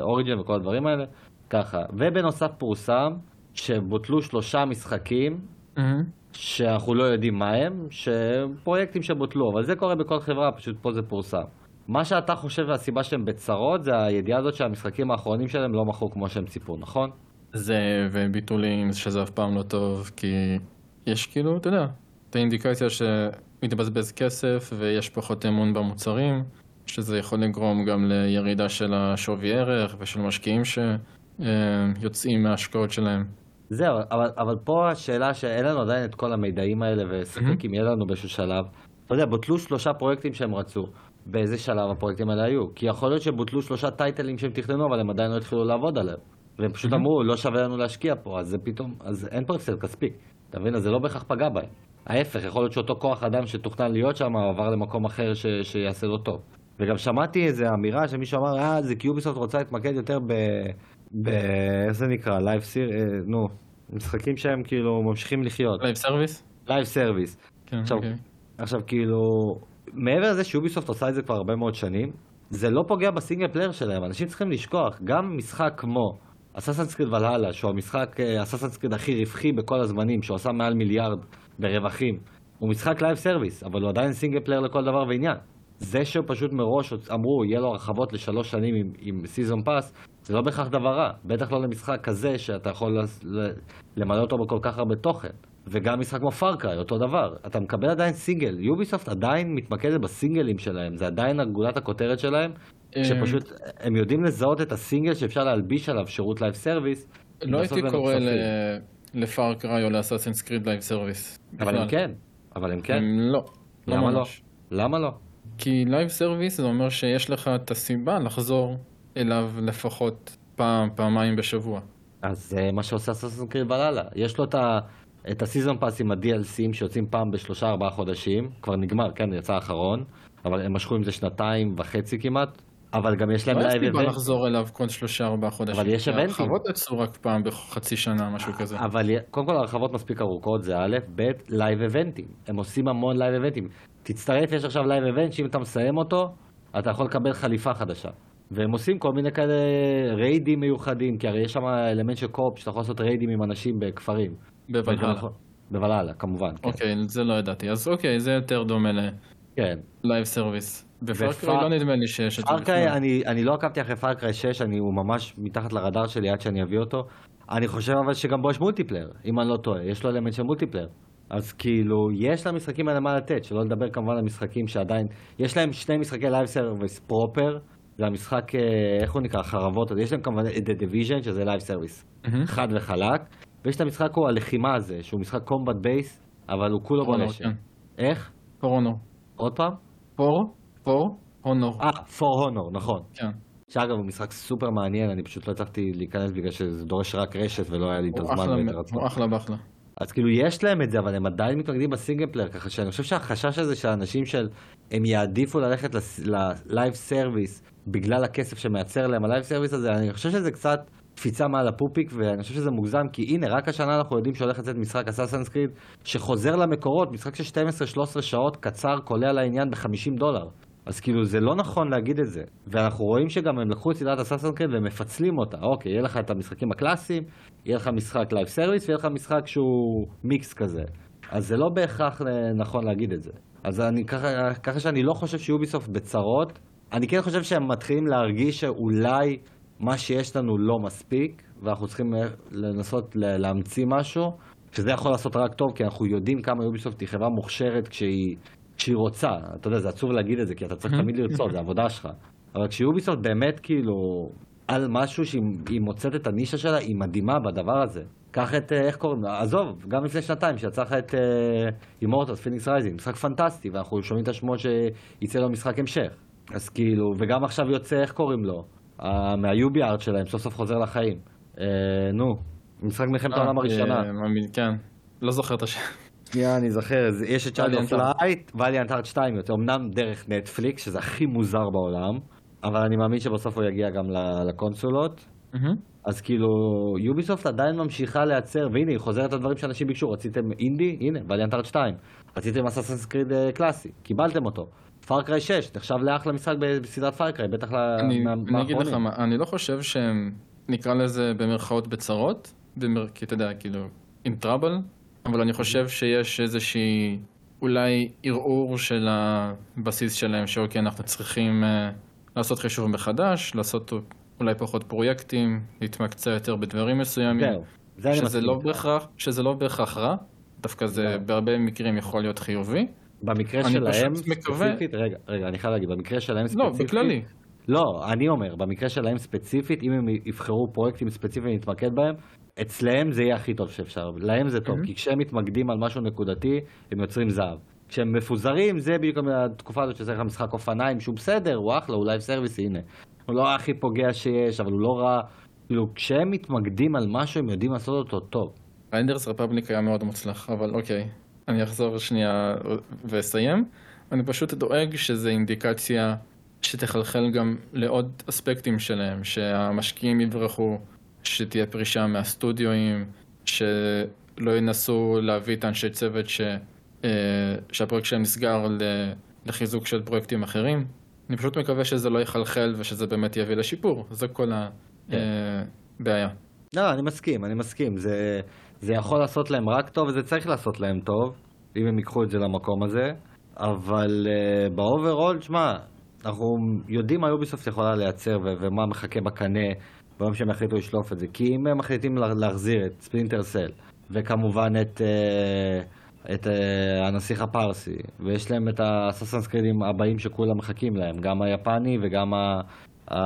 אוריג'ן וכל הדברים האלה, ככה. ובנוסף פורסם שבוטלו שלושה משחקים מהמם. שאנחנו לא יודעים מה הם, שפרויקטים שבוטלו, אבל זה קורה בכל חברה, פשוט פה זה פורסם. מה שאתה חושב והסיבה שהם בצרות זה הידיעה הזאת שהמשחקים האחרונים שלהם לא מכרו כמו שהם ציפו, נכון? זה וביטולים, שזה אף פעם לא טוב, כי יש כאילו, אתה יודע, את האינדיקציה שמתבזבז כסף ויש פחות אמון במוצרים, שזה יכול לגרום גם לירידה של השווי ערך ושל משקיעים שיוצאים מההשקעות שלהם. זהו, אבל, אבל פה השאלה שאין לנו עדיין את כל המידעים האלה, וספק אם יהיה לנו באיזשהו שלב. אתה יודע, בוטלו שלושה פרויקטים שהם רצו. באיזה שלב הפרויקטים האלה היו? כי יכול להיות שבוטלו שלושה טייטלים שהם תכננו, אבל הם עדיין לא התחילו לעבוד עליהם. והם פשוט אמרו, לא שווה לנו להשקיע פה, אז זה פתאום, אז אין פה הפסד כספי. אתה מבין? אז זה לא בהכרח פגע בהם. ההפך, יכול להיות שאותו כוח אדם שתוכנן להיות שם עבר למקום אחר ש... שיעשה לו טוב. וגם שמעתי איזו אמירה שמישהו אמר, אה, זה כי Ubisoft רוצה להתמקד יותר ב... ב... איך זה נקרא? live ser... אה, נו, משחקים שהם כאילו ממשיכים לחיות. live service? live service. כן, עכשיו, אוקיי. עכשיו כאילו, מעבר לזה ש Ubisoft עושה את זה כבר הרבה מאוד שנים, זה לא פוגע ב single player שלהם, אנשים צריכים לשכוח, גם משחק כמו Assassin's Creed Valhalla, שהוא המשחק Assassin's Creed הכי רווחי בכל הזמנים, שהוא עשה מעל מיליארד ברווחים, הוא משחק live service, אבל הוא עדיין single player לכל דבר ועניין. זה שפשוט מראש אמרו, יהיה לו הרחבות לשלוש שנים עם, עם season pass, זה לא בהכרח דבר רע. בטח לא למשחק כזה שאתה יכול למלא אותו בכל כך הרבה תוכן. וגם משחק כמו Far Cry, אותו דבר. אתה מקבל עדיין single. Ubisoft עדיין מתמקדת בסינגלים שלהם, זה עדיין גולת הכותרת שלהם, אה, שפשוט הם יודעים לזהות את הסינגל שאפשר להלביש עליו שירות live service. לא הייתי קורא. ל Far Cry או ל Assassin's Creed live service. אבל הם כן, אבל הם כן. הם לא. לא למה לא? למה לא? כי live service זה אומר שיש לך את הסיבה לחזור אליו לפחות פעם, פעמיים בשבוע. אז זה מה שעושה Assassin's Creed Valhalla. יש לו את ה... את ה season pass עם ה-DLCים שיוצאים פעם בשלושה ארבעה חודשים, כבר נגמר, כן, יצא האחרון, אבל הם משכו עם זה שנתיים וחצי כמעט, אבל גם יש להם לא יש live סיבה event, לחזור אליו כל שלושה ארבעה חודשים. אבל יש כי איבנטים. ההרחבות יצאו רק פעם בחצי שנה, משהו כזה. אבל קודם כל הרחבות מספיק ארוכות, זה א', ב', live איבנטים, הם עושים המון live איבנטים. תצטרף, יש עכשיו live event שאם אתה מסיים אותו, אתה יכול לקבל חליפה חדשה. והם עושים כל מיני כאלה ריידים מיוחדים, כי הרי יש שם אלמנט של co-op, שאתה יכול לעשות ריידים עם אנשים בכפרים. ב Valhalla. ב Valhalla, כמובן, כן. אוקיי, זה לא ידעתי. אז אוקיי, זה יותר דומה כן. ל live service. ב Far Cry לא נדמה לי שיש את זה. Far Cry. אני, אני לא עקבתי אחרי Far Cry 6, אני, הוא ממש מתחת לרדאר שלי עד שאני אביא אותו. אני חושב אבל שגם בו יש multiplayer, אם אני לא טועה, יש לו אלמנט של multiplayer. אז כאילו, יש למשחקים האלה מה לתת, שלא לדבר כמובן על משחקים שעדיין, יש להם שני משחקי live service proper, זה המשחק, אה, איך הוא נקרא, חרבות, יש להם כמובן את The Division, שזה live service. חד וחלק, ויש את המשחק הוא הלחימה הזה, שהוא משחק combat base, אבל הוא כולו ברשת. כן. איך? For Honor. עוד פעם? For? For? Honor. אה, For Honor, נכון. כן. שאגב הוא משחק סופר מעניין, אני פשוט לא הצלחתי להיכנס בגלל שזה דורש רק רשת ולא היה לי את הזמן אחלה, ואת הרצון. הוא אחלה באחלה. אז כאילו יש להם את זה, אבל הם עדיין מתמקדים ב single player, ככה שאני חושב שהחשש הזה של האנשים של הם יעדיפו ללכת ל live service בגלל הכסף שמייצר להם ה live service הזה, אני חושב שזה קצת קפיצה מעל הפופיק, ואני חושב שזה מוגזם, כי הנה, רק השנה אנחנו יודעים שהולך לצאת משחק Assassin's Creed, שחוזר למקורות, משחק של 12-13 שעות, קצר, קולע לעניין ב-50 דולר. אז כאילו זה לא נכון להגיד את זה. ואנחנו רואים שגם הם לקחו את סדרת Assassin's Creed והם מפצלים אותה. אוקיי, יהיה לך את המשחקים הקלאסיים, יהיה לך משחק live service ויהיה לך משחק שהוא מיקס כזה. אז זה לא בהכרח נכון להגיד את זה. אז אני ככה, ככה שאני לא חושב ש Ubisoft בצרות. אני כן חושב שהם מתחילים להרגיש שאולי מה שיש לנו לא מספיק, ואנחנו צריכים לנסות להמציא משהו, שזה יכול לעשות רק טוב, כי אנחנו יודעים כמה Ubisoft היא חברה מוכשרת כשהיא, כשהיא רוצה. אתה יודע, זה עצוב להגיד את זה, כי אתה צריך תמיד לרצות, זה העבודה שלך. אבל כש Ubisoft באמת כאילו על משהו שהיא היא מוצאת את הנישה שלה, היא מדהימה בדבר הזה. קח את, אה, איך קוראים לו, עזוב, גם לפני שנתיים שיצא לך את Immortals Fenyx Rising, משחק פנטסטי, ואנחנו שומעים את השמועות שיצא לו משחק המשך. אז כאילו, וגם עכשיו יוצא, איך קוראים לו? מה UbiArt שלהם, סוף סוף חוזר לחיים. אה, נו, משחק מלחמת העולם אה, הראשונה. אה, כן. לא זוכר את השם. שנייה, אני זוכר, יש את Child of Light, Valiant Heart 2, אמנם דרך נטפליקס, שזה הכי מוזר בעולם, אבל אני מאמין שבסוף הוא יגיע גם לקונסולות. אז כאילו, Ubisoft עדיין ממשיכה לייצר, והנה, היא חוזרת לדברים שאנשים ביקשו, רציתם אינדי? הנה, Valiant Heart 2. רציתם אסאסנס קריד קלאסי, קיבלתם אותו. Far Cry 6, נחשב לאחלה משחק בסדרת Far Cry, בטח מהאחרונים. אני אגיד לך מה, אני לא חושב שהם, נקרא לזה במרכאות בצרות, כי אתה יודע, כאילו, in trouble, אבל אני חושב שיש איזושהי אולי ערעור של הבסיס שלהם, שאוקיי, אנחנו צריכים uh, לעשות חישוב מחדש, לעשות אולי פחות פרויקטים, להתמקצע יותר בדברים מסוימים. זהו, זה שזה, לא בהכרח, שזה לא בהכרח רע, דווקא זה בהרבה מקרים יכול להיות חיובי. במקרה שלהם ספציפית, רגע, רגע, אני חייב להגיד, במקרה שלהם ספציפית... לא, בכללי. לא, אני אומר, במקרה שלהם ספציפית, אם הם יבחרו פרויקטים ספציפיים להתמקד בהם, אצלהם זה יהיה הכי טוב שאפשר, להם זה טוב, mm-hmm. כי כשהם מתמקדים על משהו נקודתי, הם יוצרים זהב. כשהם מפוזרים, זה בדיוק התקופה הזאת שיצא לך משחק אופניים שהוא בסדר, הוא אחלה, הוא live service, הנה. הוא לא הכי פוגע שיש, אבל הוא לא רע. כאילו, כשהם מתמקדים על משהו, הם יודעים לעשות אותו טוב. איינדרס רפבליק היה מאוד מוצלח, אבל אוקיי, אני אחזור שנייה ואסיים. אני פשוט דואג שזה אינדיקציה שתחלחל גם לעוד אספקטים שלהם, שהמשקיעים יברחו. שתהיה פרישה מהסטודיואים, שלא ינסו להביא את האנשי צוות ש, אה, שהפרויקט שלהם נסגר לחיזוק של פרויקטים אחרים. אני פשוט מקווה שזה לא יחלחל ושזה באמת יביא לשיפור, זה כל הבעיה. כן. אה, לא, אני מסכים, אני מסכים. זה, זה יכול לעשות להם רק טוב וזה צריך לעשות להם טוב, אם הם ייקחו את זה למקום הזה. אבל uh, ב overall, שמע, אנחנו יודעים מה Ubisoft יכולה לייצר ומה מחכה בקנה ביום שהם יחליטו לשלוף את זה. כי אם הם מחליטים להחזיר את Splinter Cell, וכמובן את, אה, את אה, הנסיך הפרסי, ויש להם את ה Assassin's Creedים הבאים שכולם מחכים להם, גם היפני וגם ה, ה,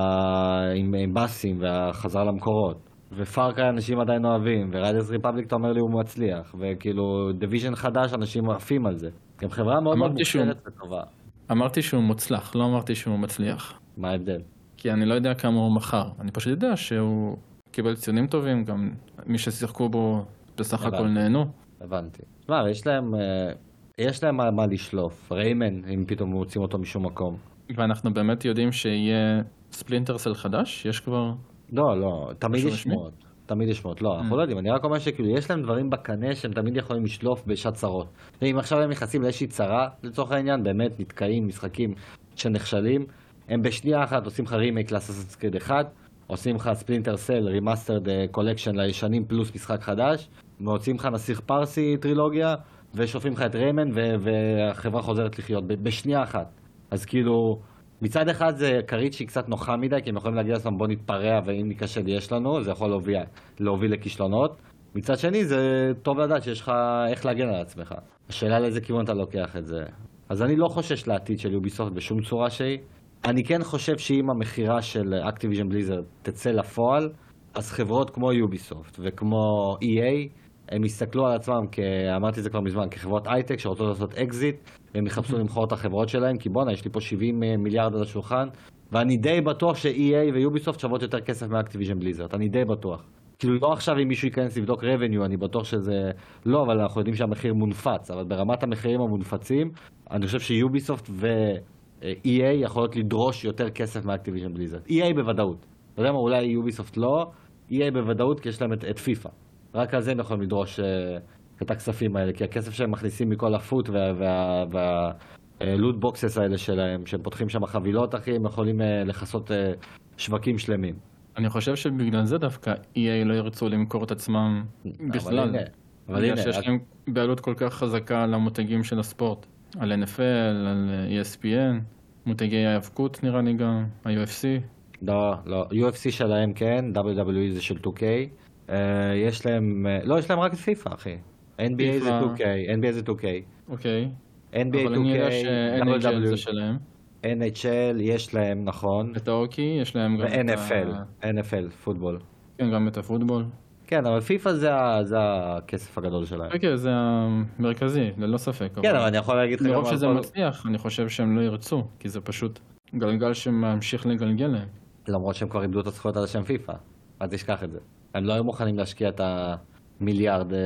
עם, עם באסים והחזרה למקורות. ו Far Cry אנשים עדיין אוהבים, ו Riders Republic אתה אומר לי הוא מצליח, וכאילו Division חדש אנשים עפים על זה. גם חברה מאוד מאוד מוכרת וטובה. אמרתי שהוא מוצלח, לא אמרתי שהוא מצליח. מה ההבדל? כי אני לא יודע כמה הוא מכר. אני פשוט יודע שהוא קיבל ציונים טובים, גם מי ששיחקו בו בסך הכל נהנו. הבנתי. תשמע, יש להם, אה, יש להם מה, מה לשלוף. ריימן, אם פתאום מוצאים אותו משום מקום. ואנחנו באמת יודעים שיהיה ספלינטר סל חדש? יש כבר... לא, לא, תמיד יש שמועות. תמיד יש שמועות. לא, אנחנו mm. לא יודעים, אני רק אומר שכאילו יש להם דברים בקנה שהם תמיד יכולים לשלוף בשעת צרות. ואם עכשיו הם נכנסים לאיזושהי צרה, לצורך העניין, באמת נתקעים משחקים שנכשלים, הם בשנייה אחת עושים לך רימייק לאססנס קריד 1, עושים לך Splinter Cell, remastered collection לישנים פלוס משחק חדש, ועושים לך נסיך פרסי טרילוגיה, ושולפים לך את Rayman, והחברה חוזרת לחיות בשנייה אחת. אז כאילו, מצד אחד זה כרית שהיא קצת נוחה מדי, כי הם יכולים להגיד לעצמם בוא נתפרע ואם ניכשל יש לנו, זה יכול להוביל, להוביל לכישלונות. מצד שני זה טוב לדעת שיש לך איך להגן על עצמך. השאלה לאיזה כיוון אתה לוקח את זה. אז אני לא חושש לעתיד של Ubisoft בשום צורה שהיא. אני כן חושב שאם המכירה של Activision Blizzard תצא לפועל, אז חברות כמו Ubisoft וכמו EA, הם יסתכלו על עצמם, כ... אמרתי את זה כבר מזמן, כחברות הייטק שרוצות לעשות אקזיט, והם יחפשו למכור את החברות שלהם, כי בואנה, יש לי פה 70 אה, מיליארד על השולחן, ואני די בטוח ש-EA ו Ubisoft שוות יותר כסף מ Activision Blizzard, אני די בטוח. כאילו לא עכשיו אם מישהו ייכנס לבדוק revenue, אני בטוח שזה... לא, אבל אנחנו יודעים שהמחיר מונפץ, אבל ברמת המחירים המונפצים, אני חושב ש Ubisoft ו... EA יכולות לדרוש יותר כסף מ Activision Blizzard. EA בוודאות. אתה יודע מה, אולי Ubisoft לא, EA בוודאות כי יש להם את, את פיפא. רק על זה הם יכולים לדרוש uh, את הכספים האלה, כי הכסף שהם מכניסים מכל ה FUT וה loot boxes האלה שלהם, שהם פותחים שם חבילות אחי, הם יכולים uh, לכסות uh, שווקים שלמים. אני חושב שבגלל זה דווקא EA לא ירצו למכור את עצמם בכלל. אבל הנה, אבל הנה. שיש להם בעלות כל כך חזקה על המותגים של הספורט. על NFL, על ESPN, מותגי ההיאבקות נראה לי גם, ה-UFC. לא, לא, UFC שלהם כן, WWE זה של 2K. Uh, אה, יש להם, לא, יש להם רק את פיפא אחי. NBA זה 2K, NBA זה 2K. אוקיי. NBA 2K, אבל אני יודע ש-NHL זה שלהם. NHL יש להם, נכון. את האוקי, יש להם גם את ה... NFL, פוטבול. כן, גם את הפוטבול. כן, אבל פיפא זה, זה הכסף הגדול שלהם. כן, זה המרכזי, ללא ספק. כן, אבל אני יכול להגיד לך. מרוב שזה כל... מצליח, אני חושב שהם לא ירצו, כי זה פשוט גלגל שממשיך לגלגל להם. למרות שהם כבר איבדו את הזכויות על השם פיפא, אל תשכח את זה. הם לא היו מוכנים להשקיע את המיליארד אה,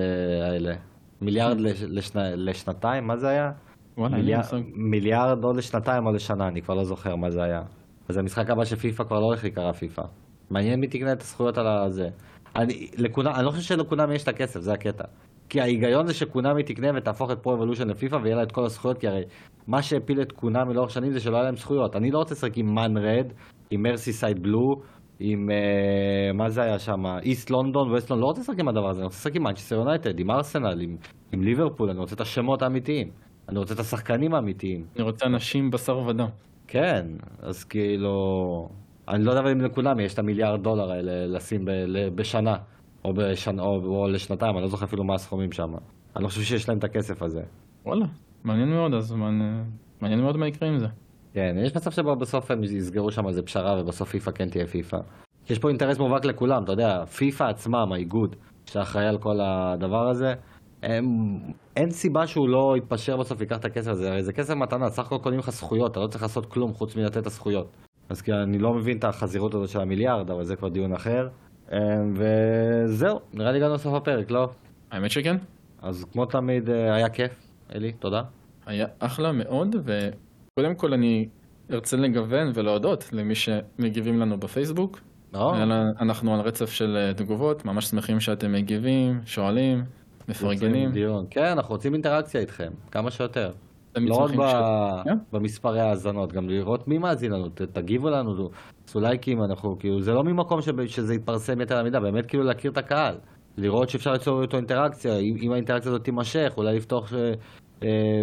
האלה. מיליארד לשנתיים, מה זה היה? מיליארד. מיליארד או לשנתיים או לשנה, אני כבר לא זוכר מה זה היה. אז המשחק הבא של פיפא כבר לא הולך להיקרא פיפא. מעניין מי תקנה את הזכויות על הזה. אני, לכונ... אני לא חושב שלכולם יש את הכסף, זה הקטע. כי ההיגיון זה ש Konami תקנה ותהפוך את Pro Evolution לפיפא ויהיה לה את כל הזכויות, כי הרי מה שהפיל את Konami לאורך שנים זה שלא היה להם זכויות. אני לא רוצה לשחק עם Man Red, עם Merseyside Blue, עם... אה, מה זה היה שם? East London, West London, לא רוצה לשחק עם הדבר הזה, אני רוצה לשחק עם מנצ'סטר יונייטד, עם ארסנל, עם, עם ליברפול, אני רוצה את השמות האמיתיים. אני רוצה את השחקנים האמיתיים. אני רוצה אנשים בשר ודם. כן, אז כאילו... אני לא יודע אם לכולם יש את המיליארד דולר האלה לשים ב, ל, בשנה, או, בשנ, או, או לשנתיים, אני לא זוכר אפילו מה הסכומים שם. אני לא חושב שיש להם את הכסף הזה. וואלה, מעניין מאוד, אז מעניין, מעניין מאוד מה יקרה עם זה. כן, יש מצב שבו בסוף הם יסגרו שם איזה פשרה ובסוף פיפא כן תהיה פיפא. יש פה אינטרס מובהק לכולם, אתה יודע, פיפא עצמם, האיגוד, שאחראי על כל הדבר הזה, הם... אין סיבה שהוא לא יתפשר בסוף ויקח את הכסף הזה, הרי זה כסף מתנה, סך הכל קונים לך זכויות, אתה לא צריך לעשות כלום חוץ מלתת את הזכויות. אז כי אני לא מבין את החזירות הזאת של המיליארד, אבל זה כבר דיון אחר. אמ, וזהו, נראה לי הגענו לסוף הפרק, לא? האמת שכן, אז כמו תמיד, אה, היה כיף, אלי, תודה. היה אחלה מאוד, וקודם כל אני ארצה לגוון ולהודות למי שמגיבים לנו בפייסבוק. יאללה, אנחנו על רצף של אה, תגובות, ממש שמחים שאתם מגיבים, שואלים, מפרגנים. דיון. כן, אנחנו רוצים אינטראקציה איתכם, כמה שיותר. לא רק כן. במספרי האזנות, גם לראות מי מאזין לנו, תגיבו לנו, תעשו לייקים, אנחנו כאילו, זה לא ממקום שזה יתפרסם יתר על המידה, באמת כאילו להכיר את הקהל, לראות שאפשר ליצור איתו אינטראקציה, אם, אם האינטראקציה הזאת תימשך, אולי לפתוח. אה,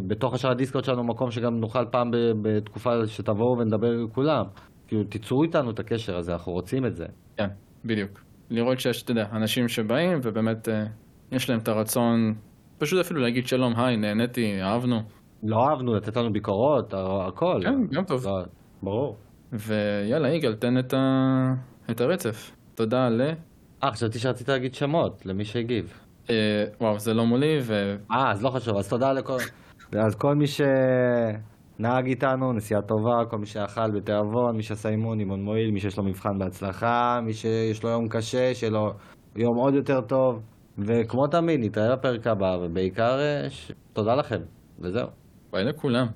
בתוך השאר הדיסקוט שלנו מקום שגם נוכל פעם בתקופה שתבואו ונדבר עם כולם, כאילו תיצרו איתנו את הקשר הזה, אנחנו רוצים את זה. כן, בדיוק. לראות שיש, אתה יודע, אנשים שבאים ובאמת אה, יש להם את הרצון, פשוט אפילו להגיד שלום, היי, נהניתי, אהבנו. לא אהבנו לתת לנו ביקורות, הכל. כן, גם טוב. לא, ברור. ויאללה, יגאל, תן את, ה... את הרצף. תודה ל... אה, חשבתי שרצית להגיד שמות למי שהגיב. אה, וואו, זה לא מולי, ו... אה, אז לא חשוב, אז תודה לכל... אז כל מי שנהג איתנו, נסיעה טובה, כל מי שאכל בתיאבון, מי שעשה אימון, אימון מועיל, מי שיש לו מבחן בהצלחה, מי שיש לו יום קשה, שיהיה לו יום עוד יותר טוב. וכמו תמיד, נתראה בפרק הבא, ובעיקר, אה, ש... תודה לכם, וזהו. ביי לכולם.